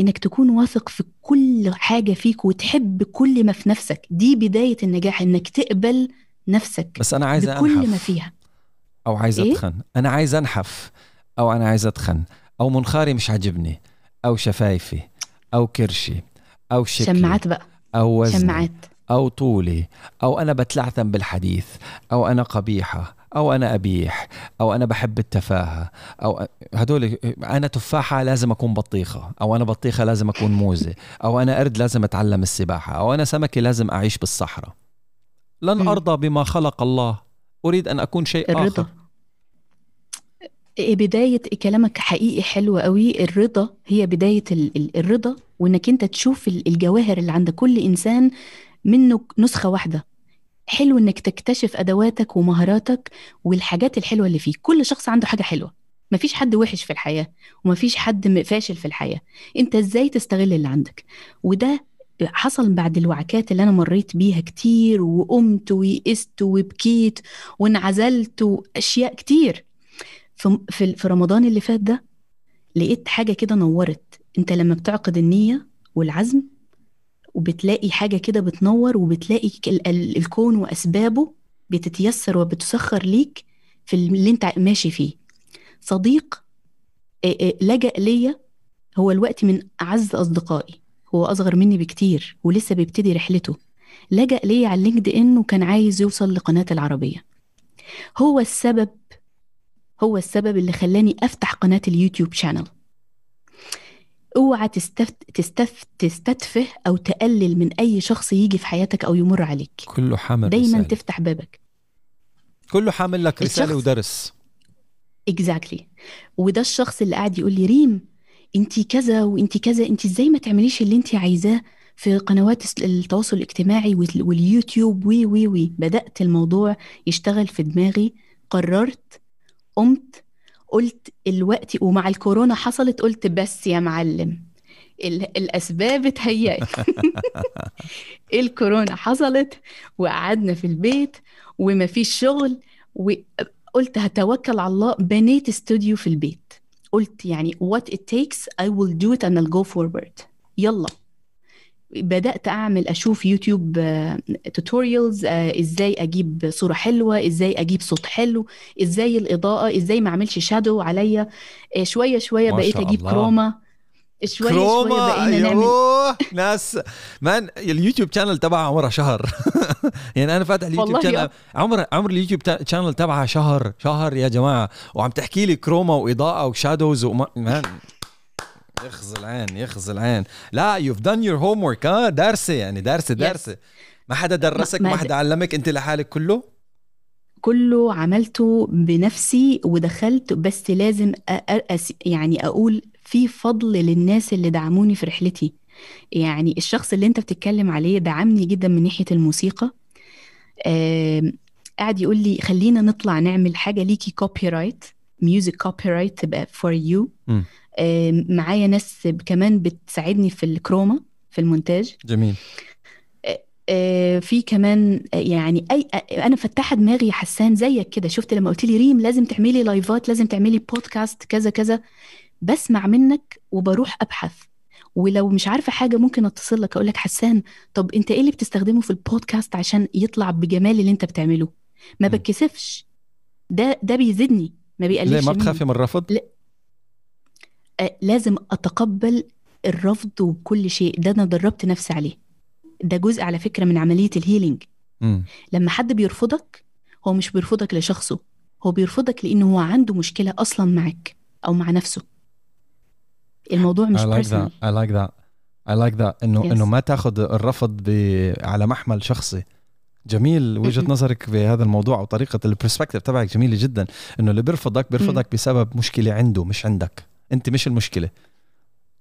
إنك تكون واثق في كل حاجة فيك وتحب كل ما في نفسك. دي بداية النجاح إنك تقبل نفسك بس أنا عايز بكل أنحف. ما فيها. أو عايز إيه؟ أتخن. أنا عايز أنحف. أو أنا عايز أتخن. أو منخاري مش عاجبني. أو شفايفي. أو كرشي. أو شكلي. شماعات بقى. أو وزني. شماعات أو طولي. أو أنا بتلعثم بالحديث. أو أنا قبيحة. أو أنا أبيح أو أنا بحب التفاهة أو هدول أنا تفاحة لازم أكون بطيخة أو أنا بطيخة لازم أكون موزة أو أنا قرد لازم أتعلم السباحة أو أنا سمكة لازم أعيش بالصحراء. لن. أرضى بما خلق الله. أريد أن أكون شيء الرضا. اخر إيه بداية كلامك حقيقي حلو قوي الرضا هي بداية ال- ال- الرضا وإنك أنت تشوف ال- الجواهر اللي عند كل إنسان منه نسخة واحدة. حلو إنك تكتشف أدواتك ومهاراتك والحاجات الحلوة اللي فيك. كل شخص عنده حاجة حلوة. مفيش حد وحش في الحياة ومفيش حد فاشل في الحياة. أنت إزاي تستغل اللي عندك؟ وده حصل بعد الوعكات اللي أنا مريت بيها كتير وقمت ويئست وبكيت وانعزلت وأشياء كتير. في في رمضان اللي فات ده لقيت حاجة كده نورت. أنت لما بتعقد النية والعزم وبتلاقي حاجة كده بتنور وبتلاقي الكون وأسبابه بتتيسر وبتسخر ليك في اللي انت ماشي فيه. صديق لجأ ليا هو الوقت من أعز أصدقائي. هو أصغر مني بكتير ولسه بيبتدي رحلته. لجأ ليا على LinkedIn وكان عايز يوصل لقناة العربية. هو السبب هو السبب اللي خلاني أفتح قناة ال YouTube channel أوعى تستف... تستف... تستتفه أو تقلل من أي شخص يجي في حياتك أو يمر عليك. كله حامل دايما رسالة. تفتح بابك. كله حامل لك رسالة الشخص- ودرس. exactly وده الشخص اللي قاعد يقول لي ريم أنت كذا وأنت كذا أنت إزاي ما تعمليش اللي أنت عايزاه في قنوات التواصل الاجتماعي وال- واليوتيوب؟ وي وي وي. بدأت الموضوع يشتغل في دماغي قررت قمت قلت الوقت ومع الكورونا حصلت قلت بس يا معلم ال- الأسباب اتهيأت. الكورونا حصلت وقعدنا في البيت ومفيش شغل وقلت هتوكل على الله بنيت استوديو في البيت. قلت يعني what it takes I will do it and I'll go forward. يلا. بدأت أعمل أشوف YouTube tutorials إزاي أجيب صورة حلوة إزاي أجيب صوت حلو إزاي الإضاءة إزاي ما أعملش shadow عليا. آه، شوية شوية ما بقيت شاء أجيب الله. chroma. شوية شوية chroma؟ بقينا نعمل أيوه ناس. man ال YouTube channel تبعها عمرها شهر. يعني أنا فاتح ال YouTube channel عمر عمر ال YouTube channel تبعها شهر شهر يا جماعة. وعم تحكي لي chroma وإضاءة و shadows وما man يخزي العين يخزي العين. لا you've done your homework ها دارسة يعني دارسة دارسة. ما حدا درسك ما- حدا علمك انت لحالك كله؟ كله عملته بنفسي ودخلت بس لازم أ- أ- أس- يعني أقول في فضل للناس اللي دعموني في رحلتي. يعني الشخص اللي انت بتتكلم عليه دعمني جدا من ناحية الموسيقى. آم، قاعد يقول لي خلينا نطلع نعمل حاجة ليكي copyright music copyright تبقى for you. معايا ناس كمان بتساعدني في ال chroma في المونتاج. جميل. آه، في كمان آه، يعني أي آه، أنا فتحت دماغي يا حسان زيك كده. شفت لما قلت لي ريم لازم تعملي لايفات لازم تعملي بودكاست كذا كذا. بسمع منك وبروح أبحث. ولو مش عارفة حاجة ممكن أتصل لك أقول لك حسان طب أنت إيه اللي بتستخدمه في البودكاست عشان يطلع بجمال اللي أنت بتعمله؟ ما. بتكسفش. ده ده بيزيدني ما بيقللش ليه؟ ما. بتخافي من الرفض؟ آه، لازم أتقبل الرفض وكل شيء. ده أنا دربت نفسي عليه. ده جزء على فكرة من عملية ال healing. لما حد بيرفضك هو مش بيرفضك لشخصه. هو بيرفضك لأنه هو عنده مشكلة أصلا معك أو مع نفسه. الموضوع مش I like personal. That I like that. I like that. إنه Yes. إنه ما تاخذ الرفض ب... على محمل شخصي. جميل وجهة م-م. نظرك بهذا الموضوع وطريقة البرسبكتيف تبعك جميلة جدا. إنه اللي بيرفضك بيرفضك بسبب مشكلة عنده مش عندك. انت مش المشكلة.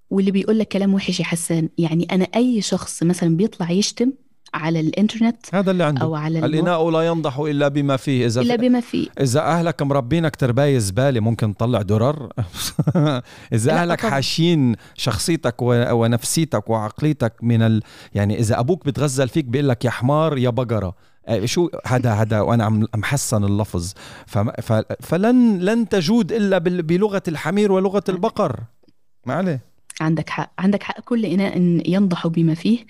واللي بيقول لك كلام وحش يا حسان يعني أنا أي شخص مثلا بيطلع يشتم على الإنترنت هذا اللي عنده. أو على المو... الإناء لا ينضح إلا بما فيه. إذا إلا بما فيه. إذا أهلك مربينك ترباية زبالة ممكن تطلع درر. أهلك طبعاً. حاشين شخصيتك و- ونفسيتك وعقليتك من ال... يعني إذا أبوك بتغزل فيك بيقول لك يا حمار يا بقرة. آه، شو هذا هذا وأنا عم محسن اللفظ. فلن لن تجود إلا بلغة الحمير ولغة البقر. ما عليه؟ عندك حق عندك حق. كل إناء ينضح بما فيه.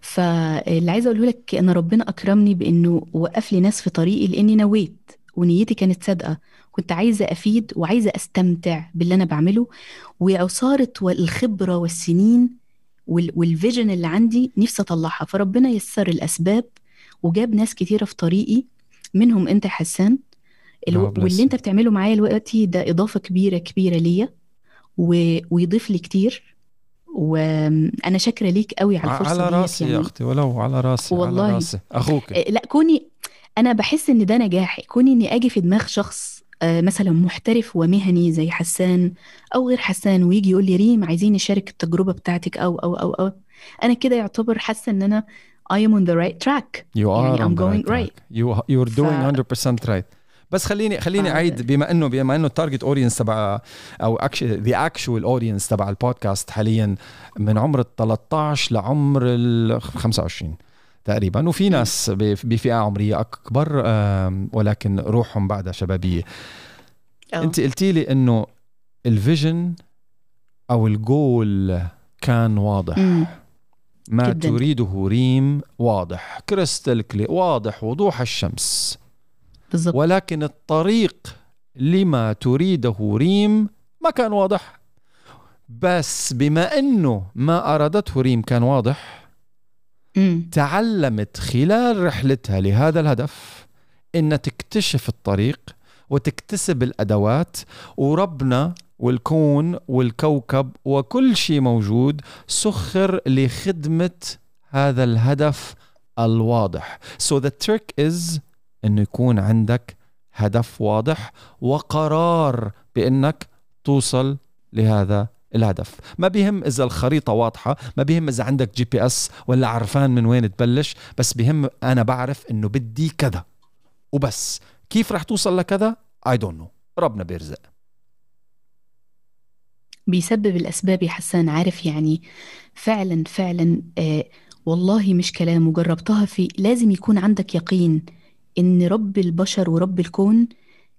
فاللي عايزة أقوله لك إن ربنا أكرمني بإنه وقف لي ناس في طريقي لأني نويت ونيتي كانت صادقة. كنت عايزة أفيد وعايزة أستمتع باللي أنا بعمله. وعصارة والخبرة والسنين وال- والفيجن اللي عندي نفسي أطلعها. فربنا يسر الأسباب وجاب ناس كتيرة في طريقي منهم يا حسان الو- bless واللي. أنت بتعمله معايا دلوقتي ده إضافة كبيرة كبيرة ليا و... ويضيف لي كتير وأنا شاكرة ليك قوي على الفرصة على راسي يا أختي ولو على راسي والله. على راسي أخوك آه، لا كوني أنا بحس إن ده نجاح كوني إني آجي في دماغ شخص آه، مثلا محترف ومهني زي حسان أو غير حسان ويجي يقول لي ريم عايزين نشارك التجربة بتاعتك أو أو أو أو أنا كده يعتبر حاسة إن أنا I am on the right track You are يعني on I'm the going right right. track. You you're doing 100% right. بس خليني خليني. أعيد بما انه بما إنه ال target audience تبع أو the actual audience تبع البودكاست حاليا من عمر ال 13 لعمر ال 25 تقريبا وفي ناس بفئة عمرية أكبر ولكن روحهم بعدها شبابية أو. أنت قلتي لي إنه ال vision أو الجول كان واضح مم. ما جداً. تريده ريم واضح crystal clear واضح وضوح الشمس بالظبط ولكن الطريق لما تريده ريم ما كان واضح بس بما إنه ما أرادته ريم كان واضح مم. تعلمت خلال رحلتها لهذا الهدف إن تكتشف الطريق وتكتسب الأدوات وربنا والكون والكوكب وكل شيء موجود سخر لخدمة هذا الهدف الواضح. So the trick is إنه يكون عندك هدف واضح وقرار بإنك توصل لهذا الهدف. ما بيهم إذا الخريطة واضحة ما بيهم إذا عندك GPS ولا عرفان من وين تبلش بس بيهم أنا بعرف إنه بدي كذا. وبس. كيف رح توصل لكذا؟ I don't know ربنا بيرزق. بيسبب الأسباب يا حسان عارف يعني فعلا فعلا آه والله مش كلام وجربتها في لازم يكون عندك يقين إن رب البشر ورب الكون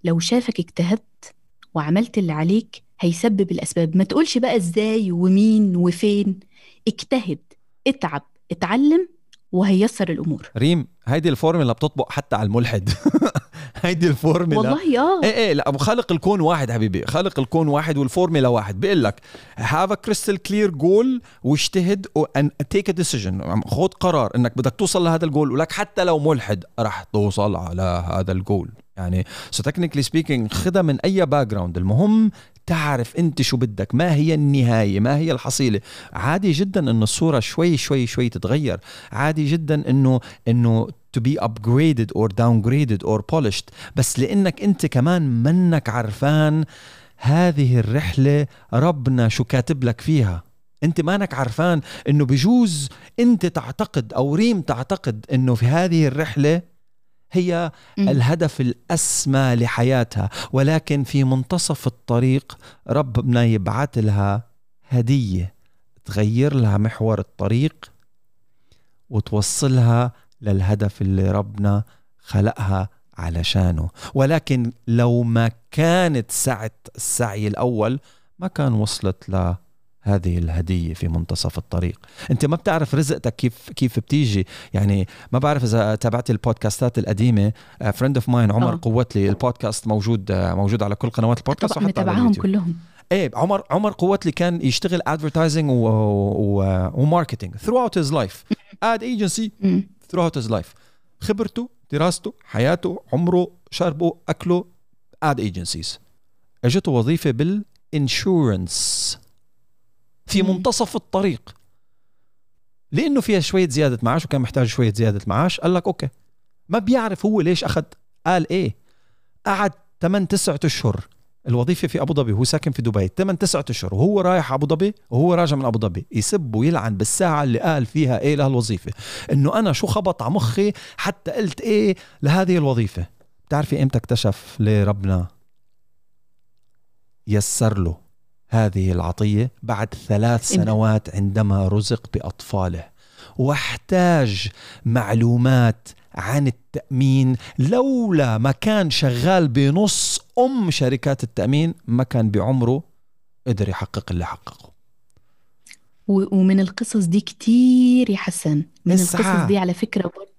لو شافك اجتهدت وعملت اللي عليك هيسبب الأسباب. ما تقولش بقى إزاي ومين وفين اجتهد اتعب اتعلم وهيسر الأمور. ريم هيدي الفورمولا بتطبق حتى على الملحد. هيدي الفورمولا. والله آه. إيه إيه لا خالق الكون واحد حبيبي. خالق الكون واحد والفورمولا واحد. بيقول لك have a crystal clear goal واجتهد and take a decision خذ قرار إنك بدك توصل لهذا الجول ولك حتى لو ملحد رح توصل على هذا الجول يعني so technically speaking خدها من أي background المهم تعرف أنت شو بدك. ما هي النهاية؟ ما هي الحصيلة؟ عادي جدا إنه الصورة شوي شوي شوي تتغير. عادي جدا إنه إنه to be upgraded or downgraded or polished. بس لإنك أنت كمان منك عرفان هذه الرحلة ربنا شو كاتب لك فيها. أنت مانك عرفان إنه بجوز أنت تعتقد أو ريم تعتقد إنه في هذه الرحلة هي. الهدف الأسمى لحياتها. ولكن في منتصف الطريق ربنا يبعث لها هدية تغير لها محور الطريق وتوصلها للهدف اللي ربنا خلقها علشانه ولكن لو ما كانت سعت السعي الأول ما كان وصلت لهذه الهدية في منتصف الطريق أنت ما بتعرف رزقتك كيف كيف بتيجي يعني ما بعرف إذا تابعت البودكاستات القديمة friend of mine عمر آه. قوتلي البودكاست موجود موجود على كل قنوات البودكاست طبعا اليوتيوب كلهم إيه عمر عمر قوتلي كان يشتغل advertising. و marketing throughout his life ad agency مم. Throughout his life. خبرته دراسته حياته عمره شربه أكله ad agencies. إجته وظيفة بال insurance. في. منتصف الطريق. لأنه فيها شوية زيادة معاش وكان محتاج شوية زيادة معاش قال لك okay. ما بيعرف هو ليش أخذ قال إيه. قعد 8 9 أشهر. الوظيفة في أبو ظبي وهو ساكن في دبي 8 9 أشهر وهو رايح أبو ظبي وهو راجع من أبو ظبي يسب ويلعن بالساعة اللي قال فيها إيه لهالوظيفة. إنه أنا شو خبط على مخي حتى قلت إيه لهذه الوظيفة. بتعرفي إمتى اكتشف ليه ربنا يسر له هذه العطية؟ بعد ثلاث؟ سنوات عندما رزق بأطفاله. واحتاج معلومات عن التأمين لولا ما كان شغال بنص أم شركات التأمين ما كان بعمره قدر يحقق اللي حققه. ومن القصص دي كتير يا حسن. من الساعة. القصص دي على فكرة برضه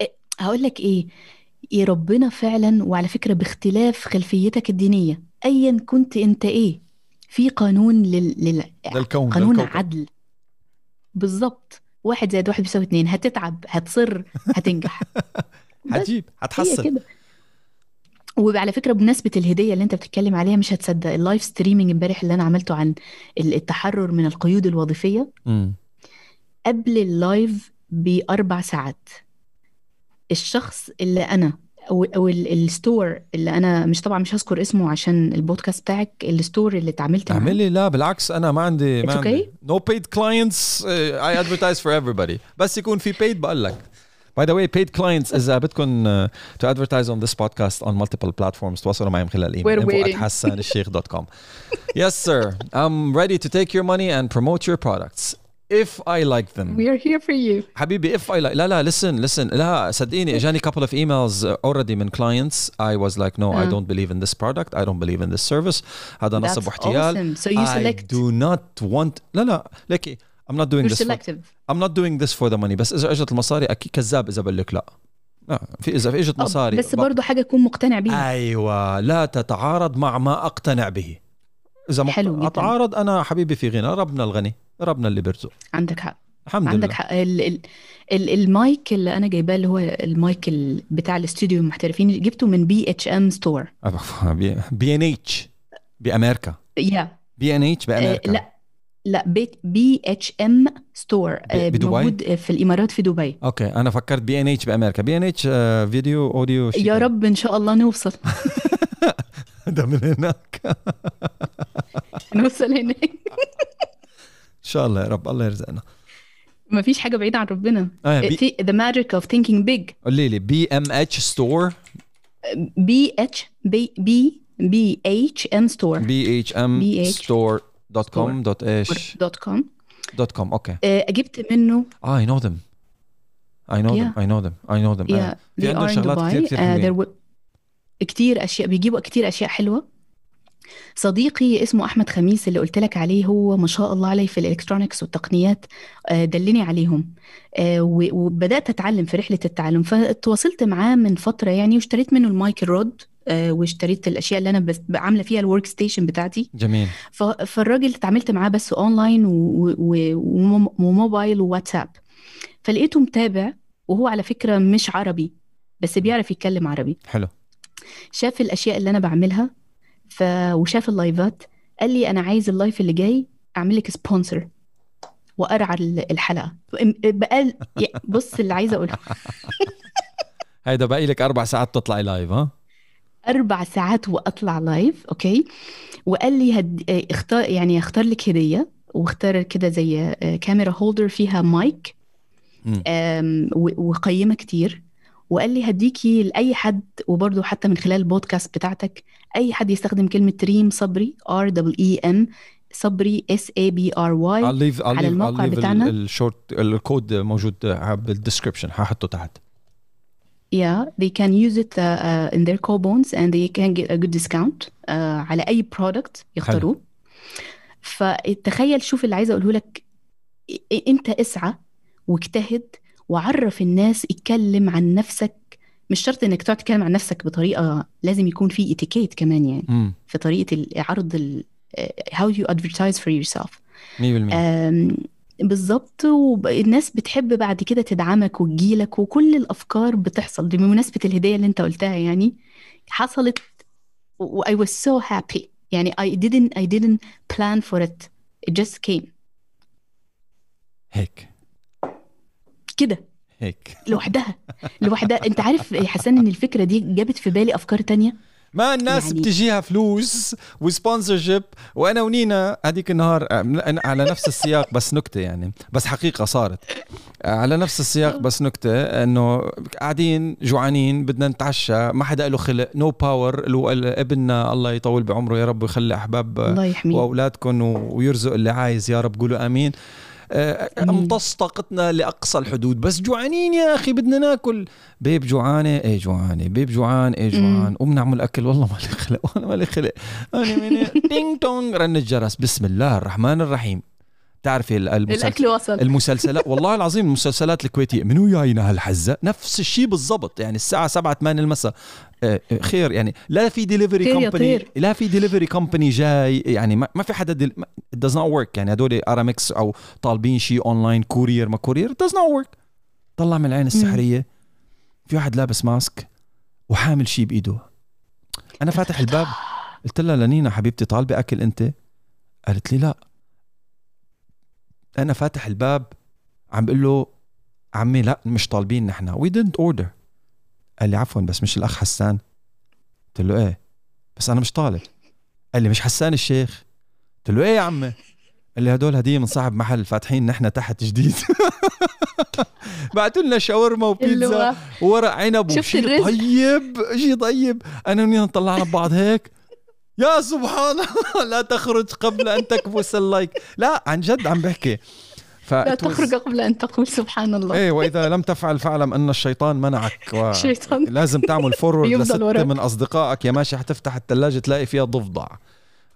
إيه، هقول لك إيه. يا ربنا فعلا وعلى فكرة باختلاف خلفيتك الدينية. ايا كنت أنت إيه؟ في قانون لل, لل... للكون قانون للكوكب. عدل. بالظبط. واحد زائد واحد بيساوي اتنين. هتتعب هتصر هتنجح. هي هتحصل كده. وعلى فكرة بمناسبة الهدية اللي انت بتتكلم عليها مش هتصدق ال live streaming امبارح اللي أنا عملته عن ال- التحرر من القيود الوظيفية. مم. قبل ال live بأربع ساعات. الشخص اللي أنا أو أو ال- ال store اللي أنا مش طبعا مش هذكر اسمه عشان البودكاست بتاعك ال store اللي اتعاملت معاه. اعملي لا بالعكس أنا ما عندي ما عندي paid clients uh, I advertise for everybody. بس يكون في paid بقول لك. By the way, paid clients إذا بدكم uh, to advertise on this podcast on multiple platforms تواصلوا معي من خلال الايميل We're info at waiting. hassanelsheikh.com Yes sir, I'm ready to take your money and promote your products if I like them. We are here for you حبيبي if I like لا لا listen listen لا صدقيني اجاني couple of emails uh, already من clients I was like no I آه. don't believe in this product I don't believe in this service هذا نصب That's واحتيال awesome. So you I select. do not want لا لا ليكي I'm not doing You're this for, selective. I'm not doing this for the money. بس إذا إجت المصاري أكيد كذاب إذا بقول لك لا. لا في إذا في اجت مصاري بس برضه حاجة تكون مقتنع بيها. أيوه لا تتعارض مع ما أقتنع به. إذا ما حلو جداً. أتعارض أنا حبيبي في غنى ربنا الغني ربنا اللي بيرزق. عندك حق. الحمد عندك لله. حق. ال ال ال المايك اللي أنا جايباه اللي هو المايك ال- بتاع الاستوديو المحترفين جبته من BHM Store بي ان اتش بأمريكا. يا بي ان اتش بأمريكا. لا. لا بيت BHM Store بدبي؟ موجود في الإمارات في دبي. Okay أنا فكرت بي ان اتش بأمريكا. بي ان اتش فيديو أوديو يا. رب إن شاء الله نوصل. ده من هناك. ان نوصل هناك. شاء الله يا رب الله يرزقنا. ما فيش حاجة بعيدة عن ربنا. آه بي Thi- the magic of thinking big. قولي لي BMH Store BH B B BHM Store BHM Store dot com dot إيش؟ dot com. dot com okay. جبت منه آه I know them I know them. I know them I know them في عندهم شغلات Dubai. كتير Uh, حلوين. there were- كتير أشياء بيجيبوا كتير أشياء حلوة. صديقي اسمه أحمد خميس اللي قلت لك عليه هو ما شاء الله عليه في ال electronics والتقنيات آه، دلني عليهم. آه، وبدأت أتعلم في رحلة التعلم. فتواصلت معاه من فترة يعني واشتريت منه المايك آه، واشتريت الأشياء اللي أنا عاملة فيها ال workstation بتاعتي. جميل. فالراجل اتعاملت معاه بس اونلاين وموبايل وواتساب. فلقيته متابع وهو على فكرة مش عربي بس بيعرف يتكلم عربي. حلو. شاف الأشياء اللي أنا بعملها ف... وشاف ال live ات قال لي أنا عايز ال live اللي جاي أعمل لك sponsor وأرعى ال- الحلقة. بقى بص اللي عايزه أقوله. هيدا باقي لك أربع ساعات تطلعي live ها؟ أربع ساعات وأطلع live okay؟ وقال لي هد... اختار يعني اختار لك هدية واختار كده زي camera holder فيها مايك و- وقيمة كتير. وقال لي هديكي لأي حد وبرضه حتى من خلال البودكاست بتاعتك أي حد يستخدم كلمة ريم صبري R double E M صبري S A B R Y على leave I'll الموقع leave بتاعنا. ال short ال code موجود بال description هحطه تحت. Yeah they can use it uh, uh, in their coupons and they can get a good discount uh, على أي product يختاروه. فتخيل شوف اللي عايزة أقوله لك. انت اسعى واجتهد وعرف الناس اتكلم عن نفسك. مش شرط إنك تقعد تتكلم عن نفسك بطريقة لازم يكون في اتيكيت كمان يعني. امم في طريقة عرض ال how you advertise for yourself. 100% آم، بالظبط والناس بتحب بعد كده تدعمك وتجيلك وكل الأفكار بتحصل. دي بمناسبة الهدية اللي أنت قلتها يعني حصلت و I was so happy. يعني I didn't I didn't plan for it. It just came. هيك. كده. هيك. لوحدها. لوحدها. أنت عارف يا حسن إن الفكرة دي جابت في بالي أفكار تانية؟ ما الناس يعني- بتجيها فلوس و sponsorship وأنا ونينا هذيك النهار على نفس السياق بس نكتة يعني بس حقيقة صارت على نفس السياق بس نكتة إنه قاعدين جوعانين بدنا نتعشى ما حدا له خلق no power ابننا الله يطول بعمره يا رب ويخلي أحباب الله يحميه واولادكم ويرزق اللي عايز يا رب قولوا آمين. امتص طاقتنا لأقصى الحدود. بس جوعانين يا أخي بدنا ناكل. babe جوعانة؟ إيه جوعانة. babe جوعان؟ إيه جوعان؟ قوم نعمل أكل. والله ما لي خلق وأنا ما لي خلق. أنا من ding dong رن الجرس بسم الله الرحمن الرحيم. تعرفي المسلسل الأكل وصل. المسلسلات. والله العظيم المسلسلات الكويتية منو جاينا هالحزه نفس الشيء بالضبط. يعني الساعة 7 8 المساء. آه، آه، خير يعني لا في delivery company. لا في delivery company جاي. يعني ما, في حدا دل... does not work. يعني هدول ارامكس أو طالبين شيء online courier ما courier does not work. طلع من العين السحرية في واحد لابس mask وحامل شيء بإيده. أنا فاتح الباب قلت لها لنينا حبيبتي طالبة أكل أنت؟ قالت لي لا. أنا فاتح الباب عم بقول له عمي لا مش طالبين نحن. we didn't order قال لي عفوا بس مش الأخ حسان. قلت له إيه؟ بس أنا مش طالب. قال لي مش حسان الشيخ. قلت له إيه يا عمي؟ قال لي هدول هدية من صاحب محل فاتحين نحن تحت جديد. بعتوا لنا شاورما وبيتزا وورق عنب وشيء الرزق؟ طيب شيء طيب. أنا ونينا طلعنا ببعض هيك؟ يا سبحان الله لا تخرج قبل أن تكبس ال like. لا عن جد عم بحكي. ف لا تخرج قبل أن تقول سبحان الله. إيه وإذا لم تفعل فاعلم أن الشيطان منعك و... الشيطان لازم تعمل forward لستة. من أصدقائك. يا ماشي حتفتح الثلاجه تلاقي فيها ضفدع.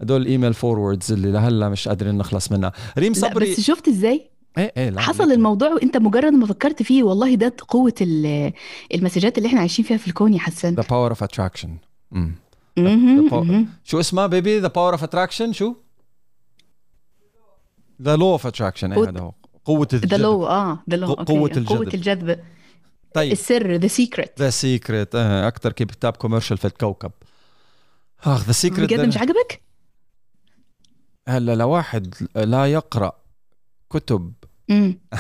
هدول ال email forwards اللي لهلا مش قادرين نخلص منها. ريم لا صبري. بس شفت إزاي؟ إيه إيه لا حصل لكن- الموضوع وأنت مجرد ما فكرت فيه والله ده قوة ال- ال message ات اللي إحنا عايشين فيها في الكون يا حسان The power of attraction. Power- مهم. شو اسمها baby the power of attraction شو the law of attraction قوة- هذا هو قوة الجذب law آه ده law قوة. الجذب. قوة الجذب طيب السر the secret ذا سيكريت أكثر كتاب commercial في الكوكب اخ the secret بجد مش عجبك؟ هلا لواحد لا يقرأ كتب مم.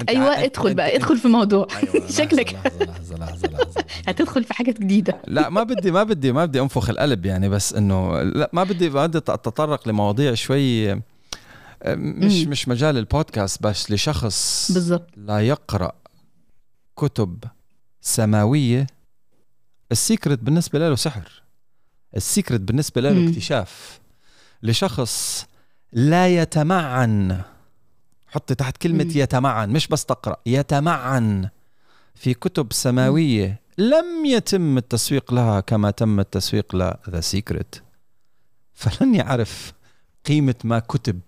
أنت أيوه ادخل بقى ادخل في موضوع. أيوة، شكلك. هتدخل في حاجة جديدة. لا ما بدي ما بدي ما بدي أنفخ القلب يعني بس إنه لا ما بدي ما بدي أتطرق لمواضيع شوي مش مم. مش مجال البودكاست بس لشخص بالظبط. لا يقرأ كتب سماوية. السيكرت بالنسبة له سحر. السيكرت بالنسبة له. اكتشاف. لشخص لا يتمعن حطي تحت كلمة مم. يتمعن مش بس تقرأ يتمعن في كتب سماوية لم يتم التسويق لها كما تم التسويق ل the secret فلن يعرف قيمة ما كتب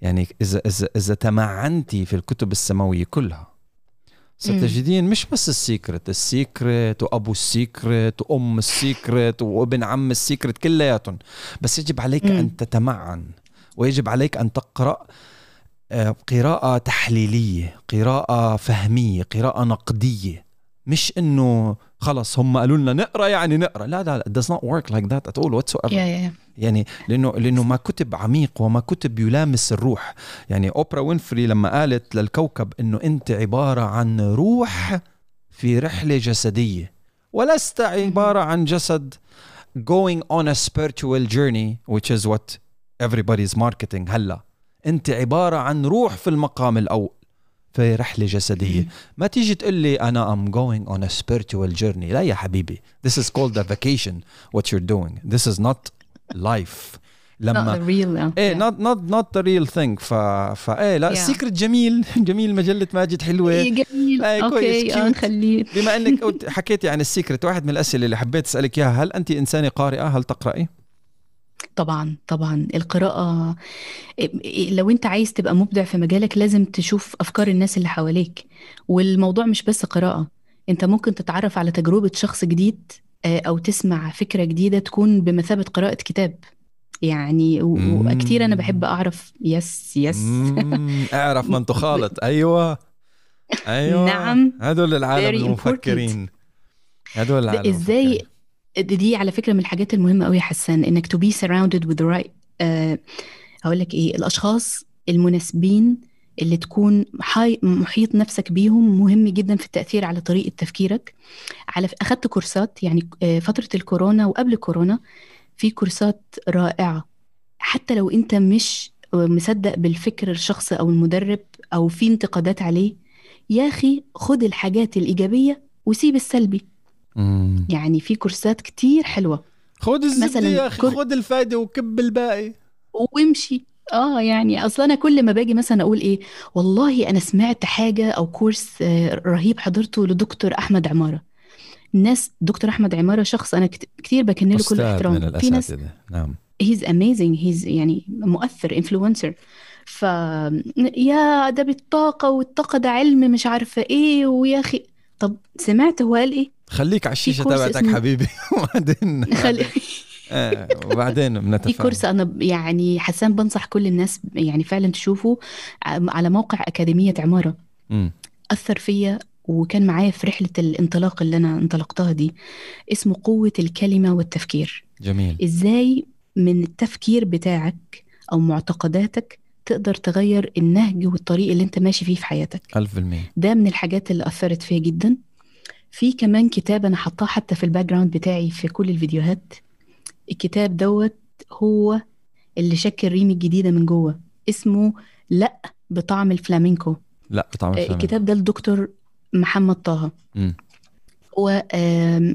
يعني إذا إذا إذا تمعنتي في الكتب السماوية كلها ستجدين مش بس السيكرت السيكرت وأبو السيكرت وأم السيكرت وابن عم السيكرت كلياتهم بس يجب عليك. أن تتمعن ويجب عليك أن تقرأ قراءة تحليلية قراءة فهمية قراءة نقدية. مش إنه خلص هم قالوا لنا نقرأ يعني نقرأ. لا لا لا does not work like that at all whatsoever. يا يا يعني لأنه لأنه ما كتب عميق وما كتب يلامس الروح. يعني اوبرا وينفري لما قالت للكوكب إنه أنت عبارة عن روح في رحلة جسدية. ولست عبارة عن جسد going on a spiritual journey which is what everybody's marketing هلا. انت عبارة عن روح في المقام الأول في رحلة جسدية. ما تيجي تقول لي أنا I'm going on a spiritual journey. لا يا حبيبي. This is called a vacation. What you're doing. This is not life. not لما the real إيه yeah. not not not the real thing. ف فايه لا Yeah. السيكرت جميل. جميل مجلة ماجد حلوة. إيه، جميل. كويس، أوكي آه. نخليه بما إنك حكيتي عن السيكرت واحد من الأسئلة اللي حبيت أسألك إياها هل أنت إنسانة قارئة؟ هل تقرأي؟ طبعا طبعا. القراءة إيه، لو أنت عايز تبقى مبدع في مجالك لازم تشوف أفكار الناس اللي حواليك. والموضوع مش بس قراءة. أنت ممكن تتعرف على تجربة شخص جديد آه، أو تسمع فكرة جديدة تكون بمثابة قراءة كتاب. يعني و-. وكتير أنا بحب أعرف. يس يس. مم، اعرف من تخالط أيوه. أيوه. نعم. هدول العالم Very المفكرين. هدول العالم إزاي المفكرين. دي على فكرة من الحاجات المهمة قوي يا حسان إنك surrounded with the right آه هقول لك إيه الأشخاص المناسبين اللي تكون حي... محيط نفسك بيهم مهم جدا في التأثير على طريقة تفكيرك. على أخدت كورسات يعني آه، فترة الكورونا وقبل الكورونا في كورسات رائعة. حتى لو أنت مش مصدق بالفكر الشخص أو المدرب أو في انتقادات عليه يا أخي خد الحاجات الإيجابية وسيب السلبي. مم. يعني في كورسات كتير حلوة. خد الزبدة مثلاً يا أخي كل- خد الفايدة وكب الباقي. وامشي. آه يعني أصلا أنا كل ما باجي مثلا أقول إيه والله أنا سمعت حاجة أو كورس آه، رهيب حضرته لدكتور أحمد عمارة. الناس دكتور أحمد عمارة شخص أنا كت- كتير بكن له كل احترام. في ناس نعم. he's amazing he's يعني مؤثر influencer ف يا ده بالطاقة والطاقة ده علم مش عارفة إيه ويا أخي طب سمعت هو قال إيه؟ خليك على الشيشة كورس تبعتك اسمه- حبيبي. وبعدين خلي آه، وبعدين في بنتفاهم كورس أنا يعني حسان بنصح كل الناس يعني فعلا تشوفه على موقع أكاديمية عمارة. مم. أثر فيا وكان معايا في رحلة الانطلاق اللي أنا انطلقتها دي. اسمه قوة الكلمة والتفكير. جميل. إزاي من التفكير بتاعك أو معتقداتك تقدر تغير النهج والطريق اللي انت ماشي فيه في حياتك. ألف بالمية. ده من الحاجات اللي أثرت فيا جدا. في كمان كتاب أنا حطاه حتى في ال background بتاعي في كل الفيديوهات. الكتاب دوت هو اللي شكل ريمي الجديدة من جوه. اسمه لأ بطعم الفلامينكو. لأ بطعم آه، الفلامينكو. الكتاب ده الدكتور محمد طه. هو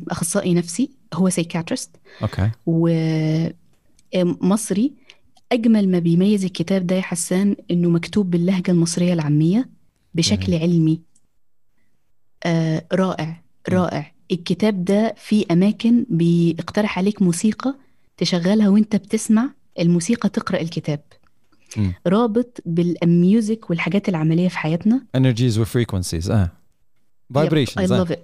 أخصائي نفسي. هو psychiatrist okay. ومصري أجمل ما بيميز الكتاب ده يا حسان إنه مكتوب باللهجة المصرية العامية بشكل جميل. علمي. آه رائع رائع. الكتاب ده فيه أماكن بيقترح عليك موسيقى تشغلها وأنت بتسمع الموسيقى تقرأ الكتاب. مم. رابط بال music والحاجات العملية في حياتنا. Energies و frequencies آه. I vibrations love it.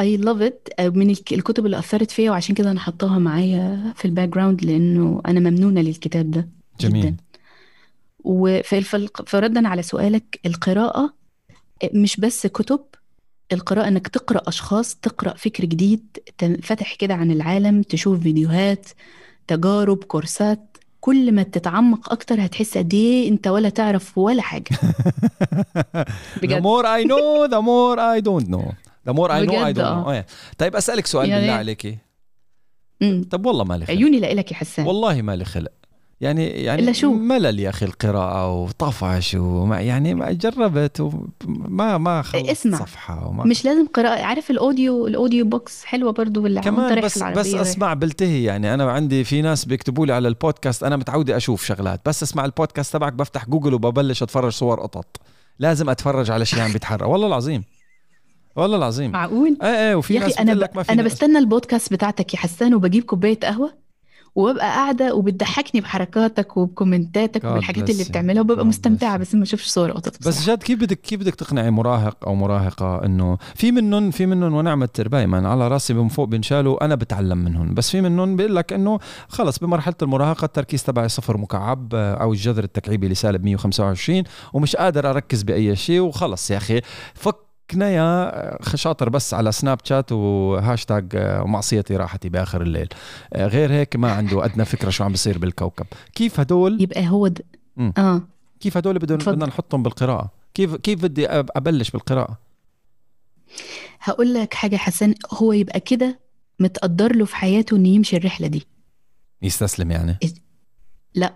I love it. من الك- الكتب اللي أثرت فيا وعشان كده أنا حطاها معايا في ال background لأنه أنا ممنونة للكتاب ده جميل. جدا. فردا على سؤالك القراءة مش بس كتب القراءة إنك تقرأ أشخاص تقرأ فكر جديد تنفتح كده عن العالم تشوف فيديوهات تجارب كورسات كل ما تتعمق أكتر هتحس قد إيه أنت ولا تعرف ولا حاجة. The بجد. more I know the more I don't know. بجد، don't آه. know إيه. طيب أسألك سؤال يعني- بالله عليك. مم. طب والله ما لي خلق. عيوني لإلك يا حسان. والله ما لي خلق. يعني يعني إلا شو؟ ملل يا أخي القراءة وطفش وما يعني ما جربت وما ما خلصت اسمع. صفحة وما مش لازم قراءة. عارف ال audio ال audio books حلوة برضو ولا كمان بس بس. أسمع بلتهي يعني. أنا عندي في ناس بيكتبوا لي على البودكاست. أنا متعودة أشوف شغلات. بس أسمع البودكاست تبعك بفتح جوجل وببلش أتفرج صور قطط. لازم أتفرج على شيء عم بيتحرك والله العظيم. والله العظيم معقول إيه إيه وفي يا ناس أخي أنا ب... لك ما أنا. بستنى البودكاست بتاعتك يا حسان وبجيب كوباية قهوة وببقى قاعدة وبتضحكني بحركاتك وبكومنتاتك وبالحاجات اللي. بتعملها وببقى مستمتعة. بس ما اشوفش صور قطط بس. جد كيف بدك كيف بدك تقنعي مراهق أو مراهقة إنه في منهم في منهم ونعم التربايه من على راسي من فوق بنشالوا أنا بتعلم منهم بس في منهم بيقول لك إنه خلص بمرحلة المراهقة التركيز تبعي صفر مكعب آه، أو الجذر التكعيبي لسالب 125 ومش قادر أركز بأي شيء وخلص يا أخي فكنا يا آه، شاطر بس على سناب شات وهاشتاج آه، معصيتي راحتي بآخر الليل. آه، غير هيك ما عنده أدنى فكرة شو عم بيصير بالكوكب. كيف هدول؟ يبقى هو د... آه. كيف هدول. بدنا نحطهم بالقراءة؟ كيف كيف بدي أبلش بالقراءة؟ هقول لك حاجة يا حسان هو يبقى كده متقدر له في حياته إنه يمشي الرحلة دي. يستسلم يعني؟ لا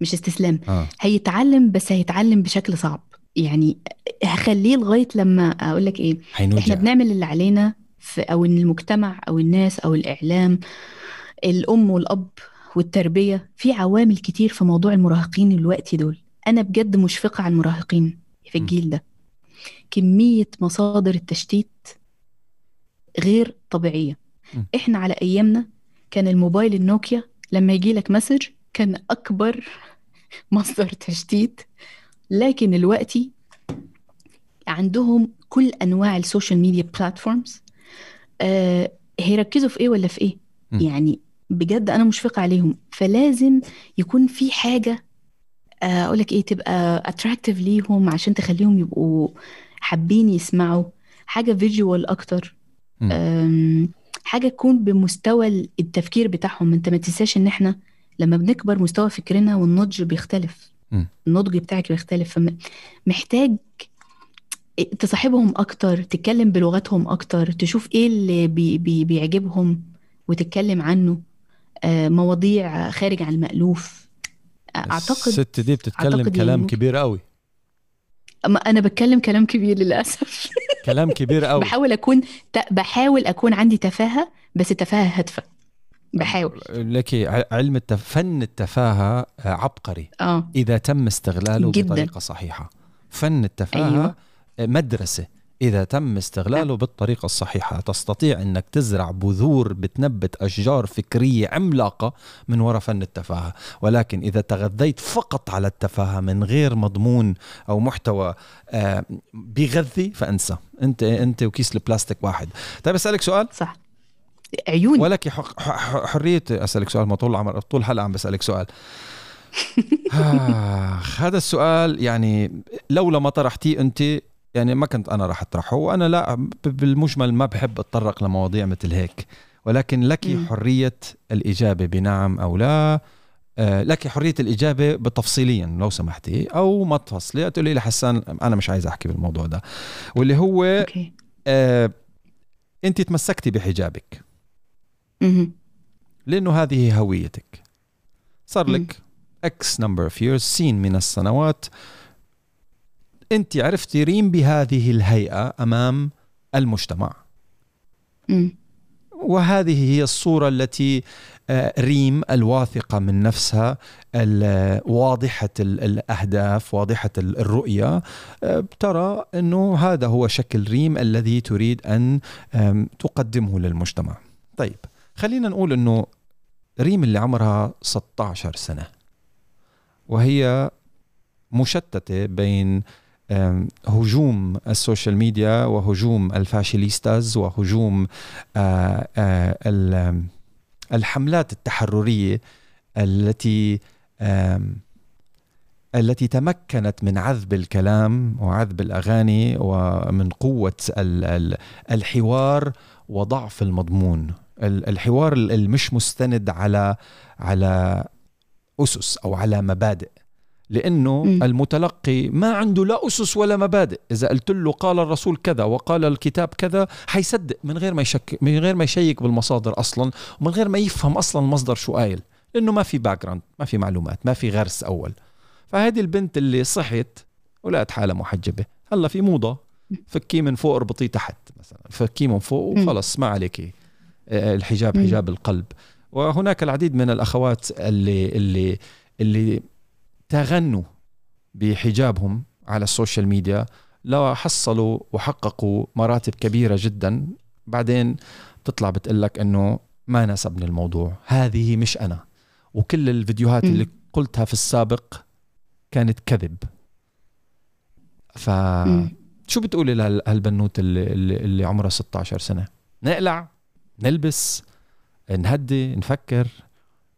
مش استسلام. آه. هيتعلم بس هيتعلم بشكل صعب. يعني هخليه لغاية لما أقول لك إيه إحنا حينوجع بنعمل اللي علينا في أو إن المجتمع أو الناس أو الإعلام الأم والأب والتربية في عوامل كتير في موضوع المراهقين الوقت دول أنا بجد مشفقة على المراهقين في. الجيل ده كمية مصادر التشتيت غير طبيعية م. إحنا على أيامنا كان الموبايل النوكيا لما يجي لك message كان أكبر مصدر تشتيت لكن الوقتي عندهم كل أنواع ال social media platforms آه هيركزوا في إيه ولا في إيه؟ م. يعني بجد أنا مشفقه عليهم. فلازم يكون في حاجة آه، أقول لك إيه تبقى attractive ليهم عشان تخليهم يبقوا حابين يسمعوا. حاجة فيجوال أكتر. حاجة تكون بمستوى التفكير بتاعهم. أنت ما تنساش إن إحنا لما بنكبر مستوى فكرنا والنضج بيختلف. النضج بتاعك بيختلف فمحتاج تصاحبهم أكتر تتكلم بلغتهم أكتر تشوف إيه اللي بي بي بيعجبهم وتتكلم عنه. آه، مواضيع خارج عن المألوف. أعتقد الست دي بتتكلم أعتقد كلام ممكن. كبير قوي. أما أنا بتكلم كلام كبير للأسف. كلام كبير قوي. بحاول أكون بحاول أكون عندي تفاهة بس تفاهه هادفة. بحاول. لك علم التف... فن التفاهة عبقري. آه. إذا تم استغلاله جداً. بطريقة صحيحة. فن التفاهة أيوة. مدرسة. إذا تم استغلاله بالطريقة الصحيحة تستطيع إنك تزرع بذور بتنبت أشجار فكرية عملاقة من وراء فن التفاهة. ولكن إذا تغذيت فقط على التفاهة من غير مضمون أو محتوى آه، بيغذي فانسى. أنت أنت وكيس البلاستيك واحد. طيب أسألك سؤال؟ صح. عيوني. ولك حرية أسألك سؤال ما طول العمر طول الحلقة عم بسألك سؤال. آخ، هذا السؤال يعني لولا ما طرحتيه أنت يعني ما كنت أنا راح أطرحه وأنا لا بالمجمل ما بحب أتطرق لمواضيع مثل هيك. ولكن لك. حرية الإجابة بنعم أو لا؟ آه، لك حرية الإجابة بتفصيليا لو سمحتي أو ما تفصلي تقولي لي حسان أنا مش عايز أحكي بالموضوع ده. واللي هو okay. آه أنت تمسكتي بحجابك. لأنه هذه هويتك. صار. لك X number of years سين من السنوات. أنت عرفتي ريم بهذه الهيئة أمام المجتمع. وهذه هي الصورة التي آه، ريم الواثقة من نفسها واضحة ال- الأهداف واضحة ال- الرؤية. آه، ترى أنه هذا هو شكل ريم الذي تريد أن تقدمه للمجتمع. طيب. خلينا نقول إنه ريم اللي عمرها 16 سنة وهي مشتتة بين هجوم ال social media وهجوم ال fashionistas وهجوم آه، آه، الحملات التحررية التي التي تمكنت من عذب الكلام وعذب الأغاني ومن قوة ال- ال- الحوار وضعف المضمون. ال- الحوار ال- المش مستند على على أسس أو على مبادئ. لأنه مم. المتلقي ما عنده لا أسس ولا مبادئ. إذا قلت له قال الرسول كذا وقال الكتاب كذا حيصدق من غير ما يشك من غير ما يشيّك بالمصادر أصلا ومن غير ما يفهم أصلا المصدر شو قايل. لأنه ما في background ما في معلومات ما في غرس أول. فهذه البنت اللي صحت ولقت حالها محجبة. هلا في موضة. فكيه من فوق اربطيه تحت مثلا. فكيه من فوق. وخلص ما عليك الحجاب مم. حجاب القلب وهناك العديد من الأخوات اللي اللي اللي تغنوا بحجابهم على السوشيال ميديا لا حصلوا وحققوا مراتب كبيرة جدا بعدين تطلع بتقول لك إنه ما ناسبني الموضوع هذه مش أنا وكل الفيديوهات. اللي قلتها في السابق كانت كذب ف. شو بتقولي لهالبنوت اللي, اللي عمرها 16 سنة نقلع نلبس نهدي نفكر.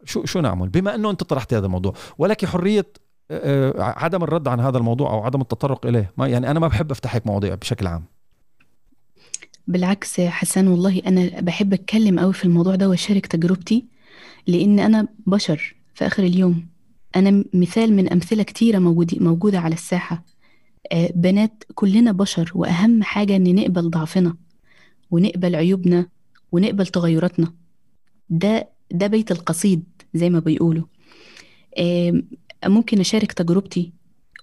شو شو نعمل؟ بما إنه أنت طرحت هذا الموضوع ولك حرية آه، آه، عدم الرد عن هذا الموضوع أو عدم التطرق إليه. ما يعني أنا ما بحب أفتح هيك مواضيع بشكل عام. بالعكس حسن والله أنا بحب أتكلم قوي في الموضوع ده وأشارك تجربتي لأن أنا بشر في آخر اليوم. أنا مثال من أمثلة كتيرة موجودة على الساحة. آه، بنات كلنا بشر وأهم حاجة إن نقبل ضعفنا ونقبل عيوبنا ونقبل تغيراتنا. ده ده بيت القصيد زي ما بيقولوا. ممكن أشارك تجربتي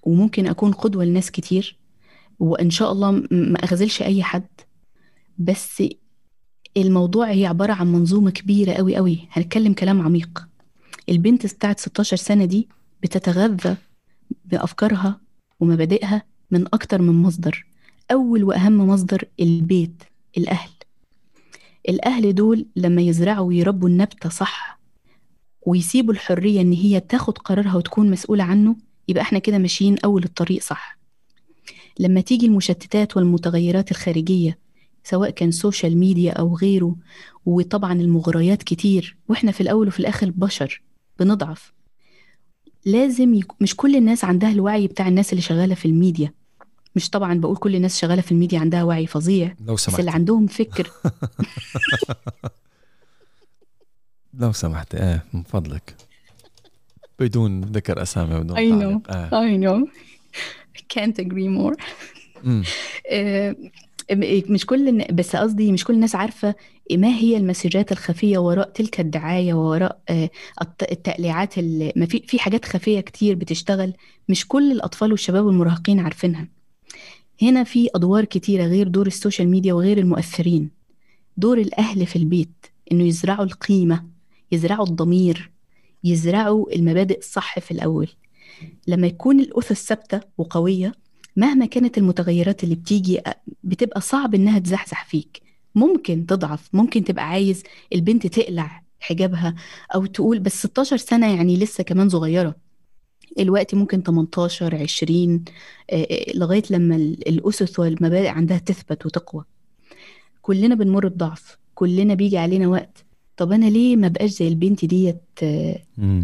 وممكن أكون قدوة لناس كتير وإن شاء الله ما اخذلش أي حد. بس الموضوع هي عبارة عن منظومة كبيرة قوي قوي هنتكلم كلام عميق. البنت بتاعت 16 سنة دي بتتغذى بأفكارها ومبادئها من أكتر من مصدر. أول وأهم مصدر البيت الأهل. الأهل دول لما يزرعوا ويربوا النبتة صح ويسيبوا الحرية إن هي تاخد قرارها وتكون مسؤولة عنه يبقى إحنا كده ماشيين أول الطريق صح. لما تيجي المشتتات والمتغيرات الخارجية سواء كان social media أو غيره وطبعا المغريات كتير وإحنا في الأول وفي الآخر بشر بنضعف. لازم يك... مش كل الناس عندها الوعي بتاع الناس اللي شغالة في الميديا. مش طبعا بقول كل الناس شغالة في الميديا عندها وعي فظيع لو بس سمحت اللي عندهم فكر لو سمحت إيه من فضلك بدون ذكر أسامي بدون I know. تعليق آه. I know can't agree more. آه، مش كل بس قصدي مش كل الناس عارفة ما هي المسجات الخفية وراء تلك الدعاية ووراء آه، الت- التقليعات اللي ما في في حاجات خفية كتير بتشتغل مش كل الأطفال والشباب والمراهقين عارفينها هنا في أدوار كتيرة غير دور ال social media وغير المؤثرين. دور الأهل في البيت إنه يزرعوا القيمة يزرعوا الضمير يزرعوا المبادئ الصح في الأول. لما يكون الأسس ثابتة وقوية مهما كانت المتغيرات اللي بتيجي بتبقى صعب إنها تزحزح فيك. ممكن تضعف ممكن تبقى عايز البنت تقلع حجابها أو تقول بس 16 سنة يعني لسه كمان صغيرة. الوقت ممكن 18 20 لغاية لما الأسس والمبادئ عندها تثبت وتقوى. كلنا بنمر بضعف كلنا بيجي علينا وقت. طب أنا ليه ما بقاش زي البنت ديت؟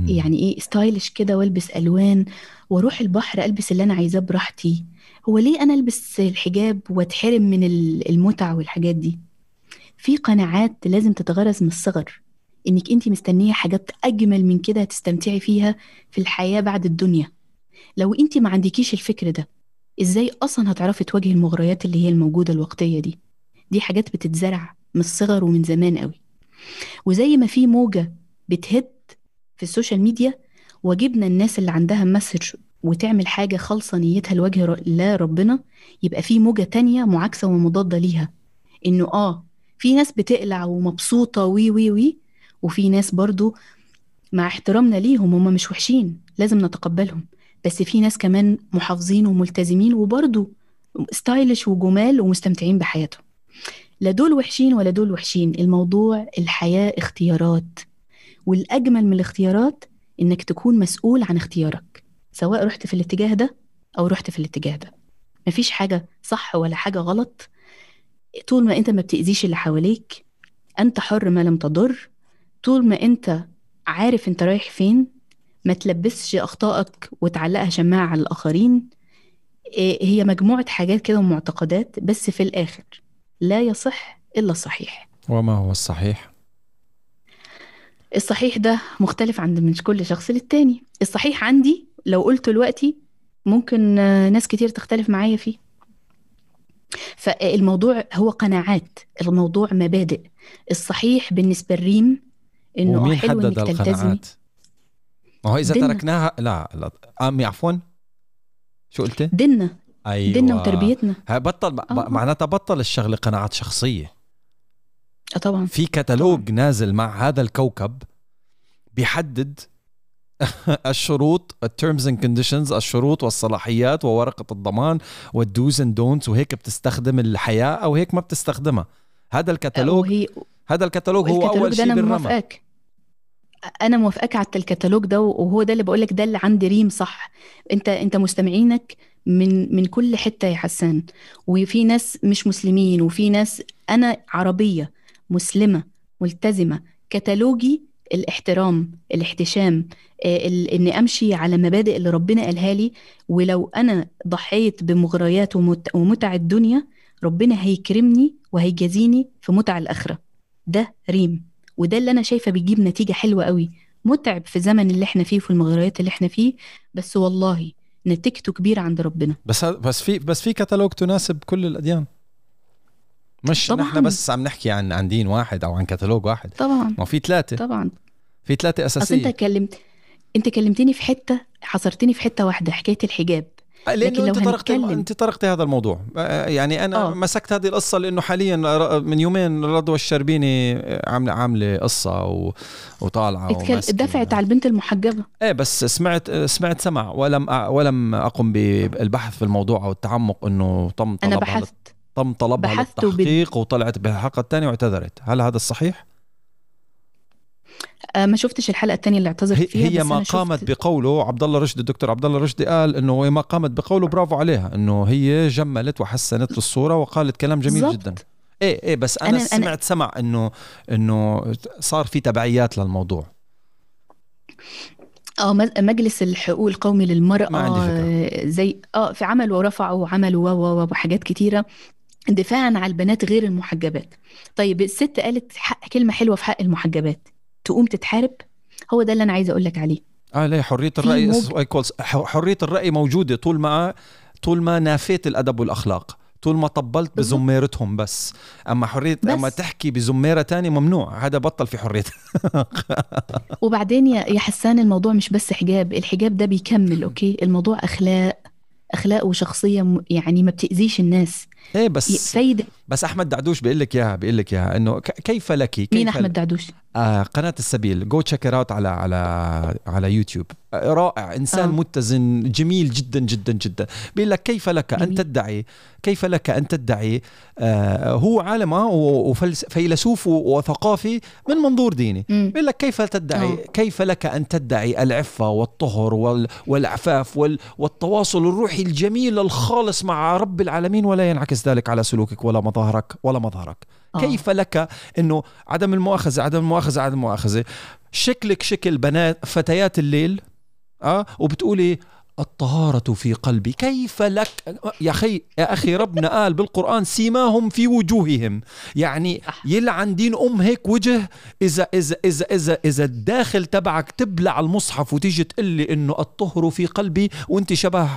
يعني إيه ستايلش كده والبس ألوان وأروح البحر ألبس اللي أنا عايزاه براحتي؟ هو ليه أنا ألبس الحجاب وأتحرم من المتع والحاجات دي؟ في قناعات لازم تتغرز من الصغر. إنك أنت مستنية حاجات أجمل من كده تستمتعي فيها في الحياة بعد الدنيا. لو أنت ما عندكيش الفكر ده إزاي أصلا هتعرفي تواجهي المغريات اللي هي الموجودة الوقتية دي؟ دي حاجات بتتزرع من الصغر ومن زمان قوي. وزي ما في موجة بتهد في ال social media واجبنا الناس اللي عندها message وتعمل حاجة خالصة نيتها لوجه الله ربنا يبقى في موجة تانية معاكسة ومضادة ليها. إنه آه في ناس بتقلع ومبسوطة وي وي وي وفي ناس برضو مع احترامنا ليهم هم مش وحشين لازم نتقبلهم. بس في ناس كمان محافظين وملتزمين وبرضو stylish وجمال ومستمتعين بحياتهم. لا دول وحشين ولا دول وحشين الموضوع الحياة اختيارات. والأجمل من الاختيارات إنك تكون مسؤول عن اختيارك سواء رحت في الاتجاه ده أو رحت في الاتجاه ده. مفيش حاجة صح ولا حاجة غلط. طول ما أنت ما بتأذيش اللي حواليك أنت حر ما لم تضر. طول ما أنت عارف أنت رايح فين ما تلبسش أخطائك وتعلقها شماعة على الآخرين هي مجموعة حاجات كده ومعتقدات بس في الآخر لا يصح إلا الصحيح. وما هو الصحيح؟ الصحيح ده مختلف عند من كل شخص للتاني. الصحيح عندي لو قلت دلوقتي ممكن ناس كتير تختلف معايا فيه. فالموضوع هو قناعات الموضوع مبادئ. الصحيح بالنسبة للريم إنه ومين حلو حدد إنك القناعات؟ ما هو إذا ديننا. تركناها لا لا امي عفوا شو قلتي؟ دنا أيوه ديننا وتربيتنا بطل آه. معناتها بطل الشغلة قناعات شخصية آه طبعا في كتالوج طبعا. نازل مع هذا الكوكب بيحدد الشروط ال terms and conditions الشروط والصلاحيات وورقة الضمان وال do's and don'ts وهيك بتستخدم الحياة أو هيك ما بتستخدمها هذا الكتالوج وهي... هذا الكتالوج هو أول شيء بالرمى أنا موافقاك على الكتالوج ده وهو ده اللي بقول لك ده اللي عندي ريم صح. أنت أنت مستمعينك من من كل حتة يا حسان. وفي ناس مش مسلمين وفي ناس أنا عربية مسلمة ملتزمة. كتالوجي الاحترام الاحتشام آه، إني أمشي على مبادئ اللي ربنا قالها لي. ولو أنا ضحيت بمغريات ومتع الدنيا ربنا هيكرمني وهيجازيني في متع الآخرة. ده ريم وده اللي أنا شايفة بيجيب نتيجة حلوة قوي. متعب في الزمن اللي إحنا فيه وفي المغريات اللي إحنا فيه بس والله نتيجته كبيرة عند ربنا. بس بس في بس في كتالوج تناسب كل الأديان. مش طبعاً. نحن بس عم نحكي عن عن دين واحد أو عن كتالوج واحد. طبعا. ما في ثلاثة. طبعا. في ثلاثة اساسيه أصل أنت كلمت أنت كلمتني في حتة حصرتني في حتة واحدة حكاية الحجاب. لأنه أنت طرقت أنت طرقت هذا الموضوع. يعني أنا أوه. مسكت هذه القصة لأنه حاليا من يومين رضوى الشربيني عامله عاملة قصة و... وطالعة دفعت على البنت المحجبه إيه بس سمعت سمعت سمع. ولم ولم أقم بالبحث في الموضوع أو التعمق إنه تم طلبها أنا بحثت. تم طلبها للتحقيق وطلعت بالحلقة الثانية واعتذرت. هل هذا الصحيح آه، ما شفتش الحلقة الثانية اللي اعتذرت فيها هي ما قامت شفت... بقوله عبد الله رشدي الدكتور عبد الله رشدي قال إنه ما قامت بقوله برافو عليها إنه هي جملت وحسنت الصورة وقالت كلام جميل بالزبط. جدا إيه إيه بس أنا, أنا سمعت أنا... سمع انه إنه صار في تبعيات للموضوع آه مجلس الحقوق القومي للمرأة ما عندي فكرة. زي آه في عملوا ورفعوا وعملوا و وحاجات كتيرة دفاعا عن البنات غير المحجبات طيب الست قالت حق كلمة حلوة في حق المحجبات تقوم تتحارب؟ هو ده اللي أنا عايزة أقول لك عليه. آه ليه حرية الرأي موج... حرية الرأي موجودة طول ما طول ما نافيت الأدب والأخلاق طول ما طبلت بزميرتهم بس. أما حريه بس. اما تحكي بزميرة تاني ممنوع هذا بطل في حرية. وبعدين يا يا حسان الموضوع مش بس حجاب الحجاب ده بيكمل أوكي؟ الموضوع أخلاق أخلاق وشخصية يعني ما بتأذيش الناس. إيه بس فايدة بس أحمد دعدوش بيقول لك إياها بيقول لك إياها إنه كيف لك كيف مين احمد دعدوش آه قناة السبيل go check out على على على يوتيوب آه رائع إنسان آه. متزن جميل جدا جدا جدا بيقول لك كيف لك أن. تدعي كيف لك أن تدعي آه هو عالم آه، وفيلسوف وثقافي من منظور ديني. بيقول لك كيف تدعي آه. كيف لك أن تدعي العفة والطهر وال والعفاف وال والتواصل الروحي الجميل الخالص مع رب العالمين ولا ينعكس ذلك على سلوكك ولا مظاهرك ولا مظهرك آه. كيف لك إنه عدم المؤاخذة عدم المؤاخذة عدم المؤاخذة شكلك شكل بنات فتيات الليل آه وبتقولي الطهارة في قلبي كيف لك يا أخي يا أخي ربنا قال بالقرآن سيماهم في وجوههم يعني. يلعن دين أم هيك وجه إذا إذا إذا إذا إذا الداخل تبعك تبلع المصحف وتيجي تقول لي إنه الطهر في قلبي وأنت شبه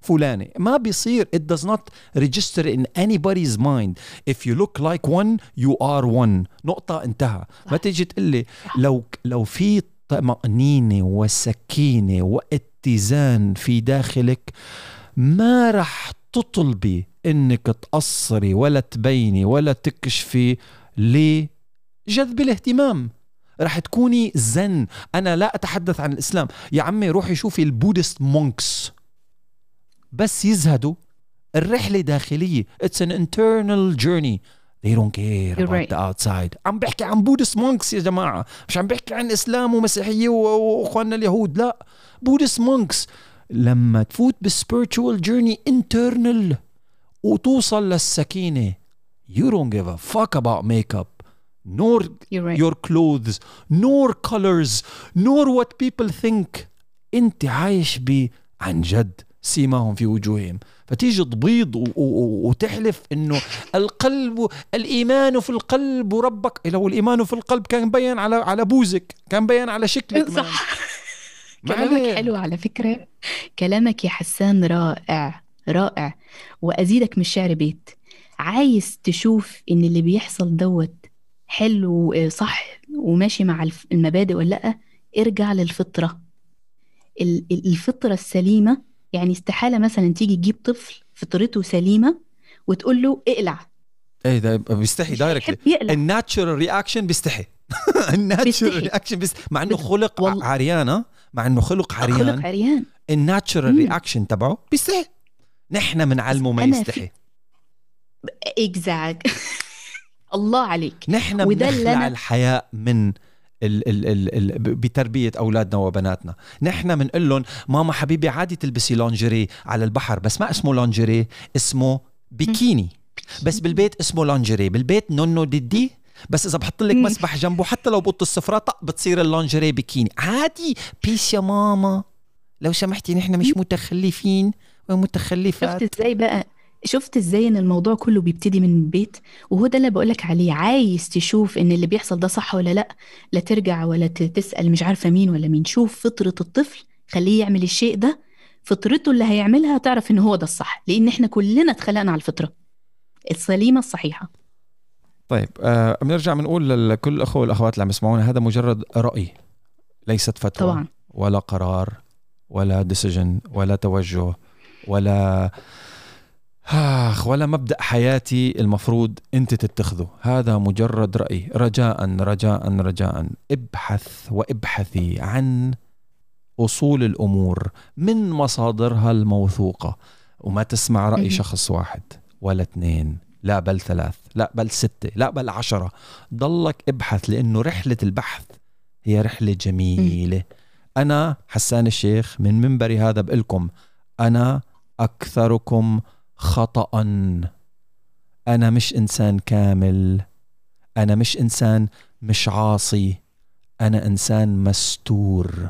فلانة ما بيصير. It does not register in anybody's mind. If you look like one you are one. نقطة انتهى. ما تيجي تقول لي لو لو في طمأنينة وسكينة واتزان في داخلك ما رح تطلبي إنك تقصري ولا تبيني ولا تكشفي لجذب الاهتمام. رح تكوني زن. أنا لا أتحدث عن الإسلام. يا عمي روحي شوفي ال Buddhist monks. بس يزهدوا الرحلة داخلية it's an internal journey they don't care You're about right. the outside عم بحكي عن Buddhist monks يا جماعة مش عم بحكي عن إسلام ومسيحية وإخواننا اليهود لا Buddhist monks لما تفوت بال spiritual journey internal وتوصل للسكينة you don't give a fuck about makeup nor right. your clothes nor colors nor what people think انت عايش ب عن جد سيماهم في وجوههم. فتيجي تبيض وتحلف إنه القلب الإيمان في القلب وربك. لو الإيمان في القلب كان مبين على على بوزك كان مبين على شكلك. صح. كلامك. حلو على فكرة. كلامك يا حسان رائع رائع. وأزيدك من الشعر بيت. عايز تشوف إن اللي بيحصل دوت حلو آه، صح وماشي مع المبادئ ولا لأ؟ ارجع للفطرة. ال- ال- الفطرة السليمة يعني استحالة مثلا تيجي تجيب طفل فطرته سليمة وتقول له اقلع. إيه ده بيستحي directly ال natural reaction بيستحي. ال natural. reaction بيستحي. مع إنه خلق والله. عريانه مع إنه خلق خلق عريان. عريان. ال natural. reaction تبعه بيستحي. نحن بنعلمه ما يستحي. exactly الله عليك. نحن بنخلع أنا- الحياء من ال ال ال ال ب- بتربية أولادنا وبناتنا. نحن بنقول لهم ماما حبيبي عادي تلبسي لونجري على البحر بس ما اسمه لونجري اسمه بيكيني. بس بالبيت اسمه لونجري بالبيت no no ديدي. بس إذا بحط لك. مسبح جنبه حتى لو بوط الصفرة طق بتصير اللونجري بيكيني. عادي. peace يا ماما. لو سمحتي نحن مش متخلفين ومتخلفات. شفت إزاي بقى؟ شفت إزاي ان الموضوع كله بيبتدي من البيت؟ وهو ده اللي بقولك عليه عايز تشوف ان اللي بيحصل ده صح ولا لأ؟ لا ترجع ولا تسأل مش عارفة مين ولا مين شوف فطرة الطفل خليه يعمل الشيء ده فطرته اللي هيعملها تعرف ان هو ده الصح لأن إحنا كلنا اتخلقنا على الفطرة. السليمة الصحيحة. طيب آه بنرجع بنقول لكل الأخوة والأخوات اللي عم يسمعونا هذا مجرد رأي ليست فتوى طبعا. ولا قرار ولا ديسيجن ولا توجه ولا آخ ولا مبدأ حياتي المفروض أنت تتخذه. هذا مجرد رأي. رجاء رجاء رجاء. ابحث وابحثي عن أصول الأمور. من مصادرها الموثوقة؟ وما تسمع رأي. شخص واحد ولا اثنين. لا بل ثلاث. لا بل ستة. لا بل عشرة. ضلك ابحث لأنه رحلة البحث هي رحلة جميلة. أنا حسان الشيخ من منبري هذا بقلكم أنا أكثركم خطأ. أنا مش إنسان كامل. أنا مش إنسان مش عاصي. أنا إنسان مستور.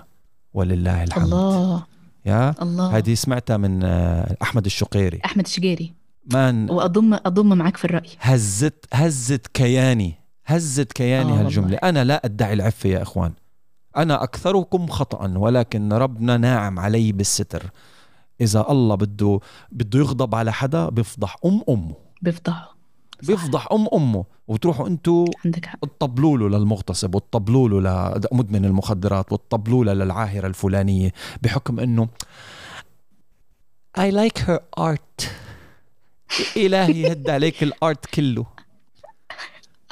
ولله الحمد. الله. يا؟ الله. هذه سمعتها من آه، أحمد الشقيري. أحمد الشجيري مان وأضم أضم معاك في الرأي. هزت هزت كياني. هزت كياني آه هالجملة. والله. أنا لا أدعي العفة يا إخوان. أنا أكثركم خطأ ولكن ربنا ناعم علي بالستر. إذا الله بده بده يغضب على حدا بيفضح أم أمه. بيفضحوا صح. بيفضح أم أمه. وتروحوا أنتوا عندك حق. تطبلوا له للمغتصب وتطبلوا له لمدمن المخدرات وتطبلوا له للعاهرة الفلانية بحكم أنه I like her art. إلهي هد عليك ال art كله.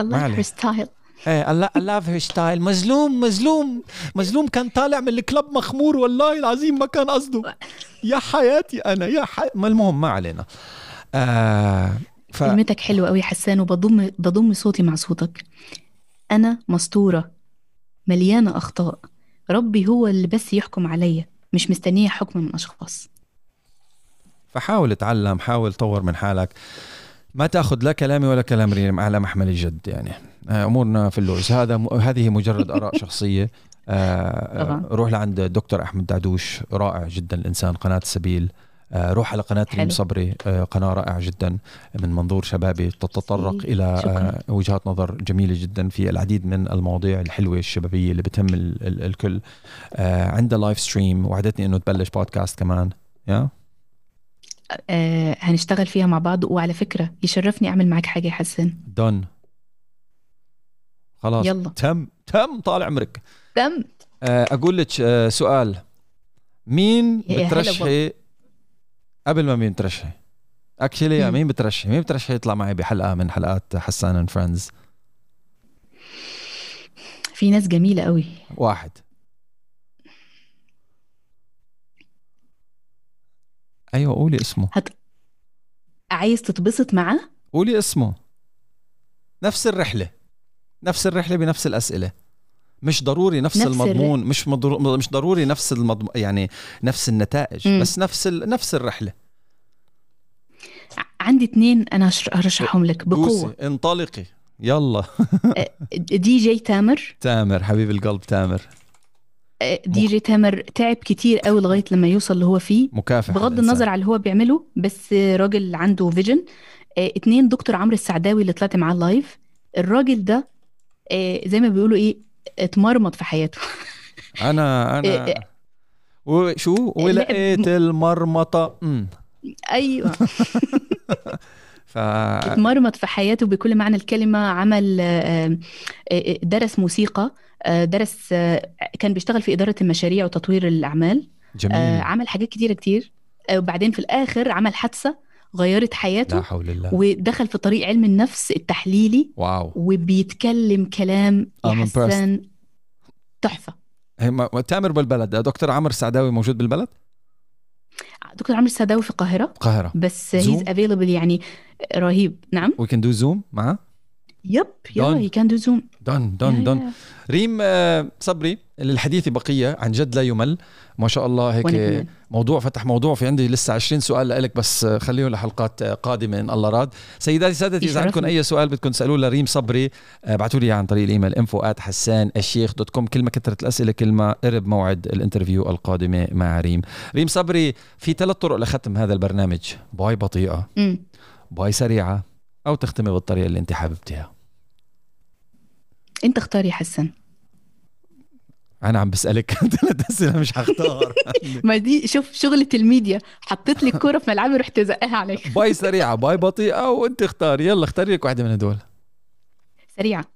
الله. her style إيه I love her style. مظلوم مظلوم مظلوم كان طالع من الكلب مخمور والله العظيم ما كان قصده. يا حياتي أنا يا حي... ما المهم ما علينا. آه ف... كلمتك حلوة قوي حسان وبضم بضم صوتي مع صوتك. أنا مسطوره مليانة أخطاء. ربي هو اللي بس يحكم عليا مش مستنية حكم من أشخاص. فحاول اتعلم حاول طور من حالك. ما تأخذ لا كلامي ولا كلام ريم على محمل الجد يعني. أمورنا في اللوز. هذا م... هذه مجرد آراء شخصية. آه طبعا. روح لعند الدكتور أحمد دعدوش رائع جدا الإنسان قناة السبيل آه روح على قناة ريم صبري آه قناة رائعة جدا من منظور شبابي. تتطرق إلى آه وجهات نظر جميلة جدا في العديد من المواضيع الحلوة الشبابية اللي بتهم ال ال الكل. آه عنده live stream وعدتني إنه تبلش بودكاست كمان. yeah? آه هنشتغل فيها مع بعض وعلى فكرة يشرفني أعمل معاك حاجة يا حسن. done خلاص. يلا. تم تم طال عمرك. تم. آه أقول لك آه سؤال. مين بترشحي؟ قبل ما مين بترشحي actually مين بترشحي؟ مين بترشحي يطلع معي بحلقة من حلقات حسان and friends في ناس جميلة قوي. واحد. أيوه قولي اسمه. هت... عايز تتبسط معاه؟ قولي اسمه. نفس الرحلة. نفس الرحلة بنفس الأسئلة. مش ضروري نفس, نفس المضمون الر... مش مضر... مش ضروري نفس المضمون يعني نفس النتائج م. بس نفس ال... نفس الرحلة. عندي اثنين أنا هرشحهم لك بقوة. انطلقي. يلا. دي جي تامر. تامر حبيب القلب تامر. دي جي تامر تعب كتير قوي لغاية لما يوصل اللي هو فيه. مكافح بغض الإنسان. النظر على اللي هو بيعمله بس راجل عنده vision اتنين دكتور عمرو السعداوي اللي طلعت معاه live الراجل ده زي ما بيقولوا إيه اتمرمط في حياته. أنا أنا وشو ولقيت المرمطة. امم أيوه. ف... اتمرمط في حياته بكل معنى الكلمة عمل درس موسيقى درس كان بيشتغل في إدارة المشاريع وتطوير الأعمال. جميل. عمل حاجات كتيرة كتير. وبعدين في الآخر عمل حادثة غيرت حياته لا حول الله. ودخل في طريق علم النفس التحليلي واو. وبيتكلم كلام حسان تحفة. تامر بالبلد. دكتور عمرو السعداوي موجود بالبلد؟ دكتور عمرو السعداوي في القاهرة. القاهرة. بس he's available يعني رهيب. نعم. we can do Zoom معاه؟ yep yeah he can do Zoom done done done ريم آه، صبري للحديث بقية عن جد لا يمل. ما شاء الله هيك موضوع فتح موضوع في عندي لسه 20 سؤال لك بس خليه لحلقات قادمة إن الله راد. سيداتي سادتي إذا عندكم أي سؤال بدكم تسألوه لريم صبري ابعثوا لي عن طريق الإيميل info حسان الشيخ dot com كل ما كثرت الأسئلة كل ما قرب موعد ال interview القادمة مع ريم. ريم صبري في ثلاث طرق لختم هذا البرنامج. bye بطيئة bye سريعة أو تختمي بالطريقة اللي أنت حاببتيها. انت اختار يا حسن. أنا عم بسألك. ثلاث اسئله مش هختار. ما دي شوف شغلة الميديا. حطيت لي الكوره في ملعبي رحت زقها عليك. bye سريعة bye بطيئة وانت اختار. يلا اختاري لك واحدة من هدول. سريعة.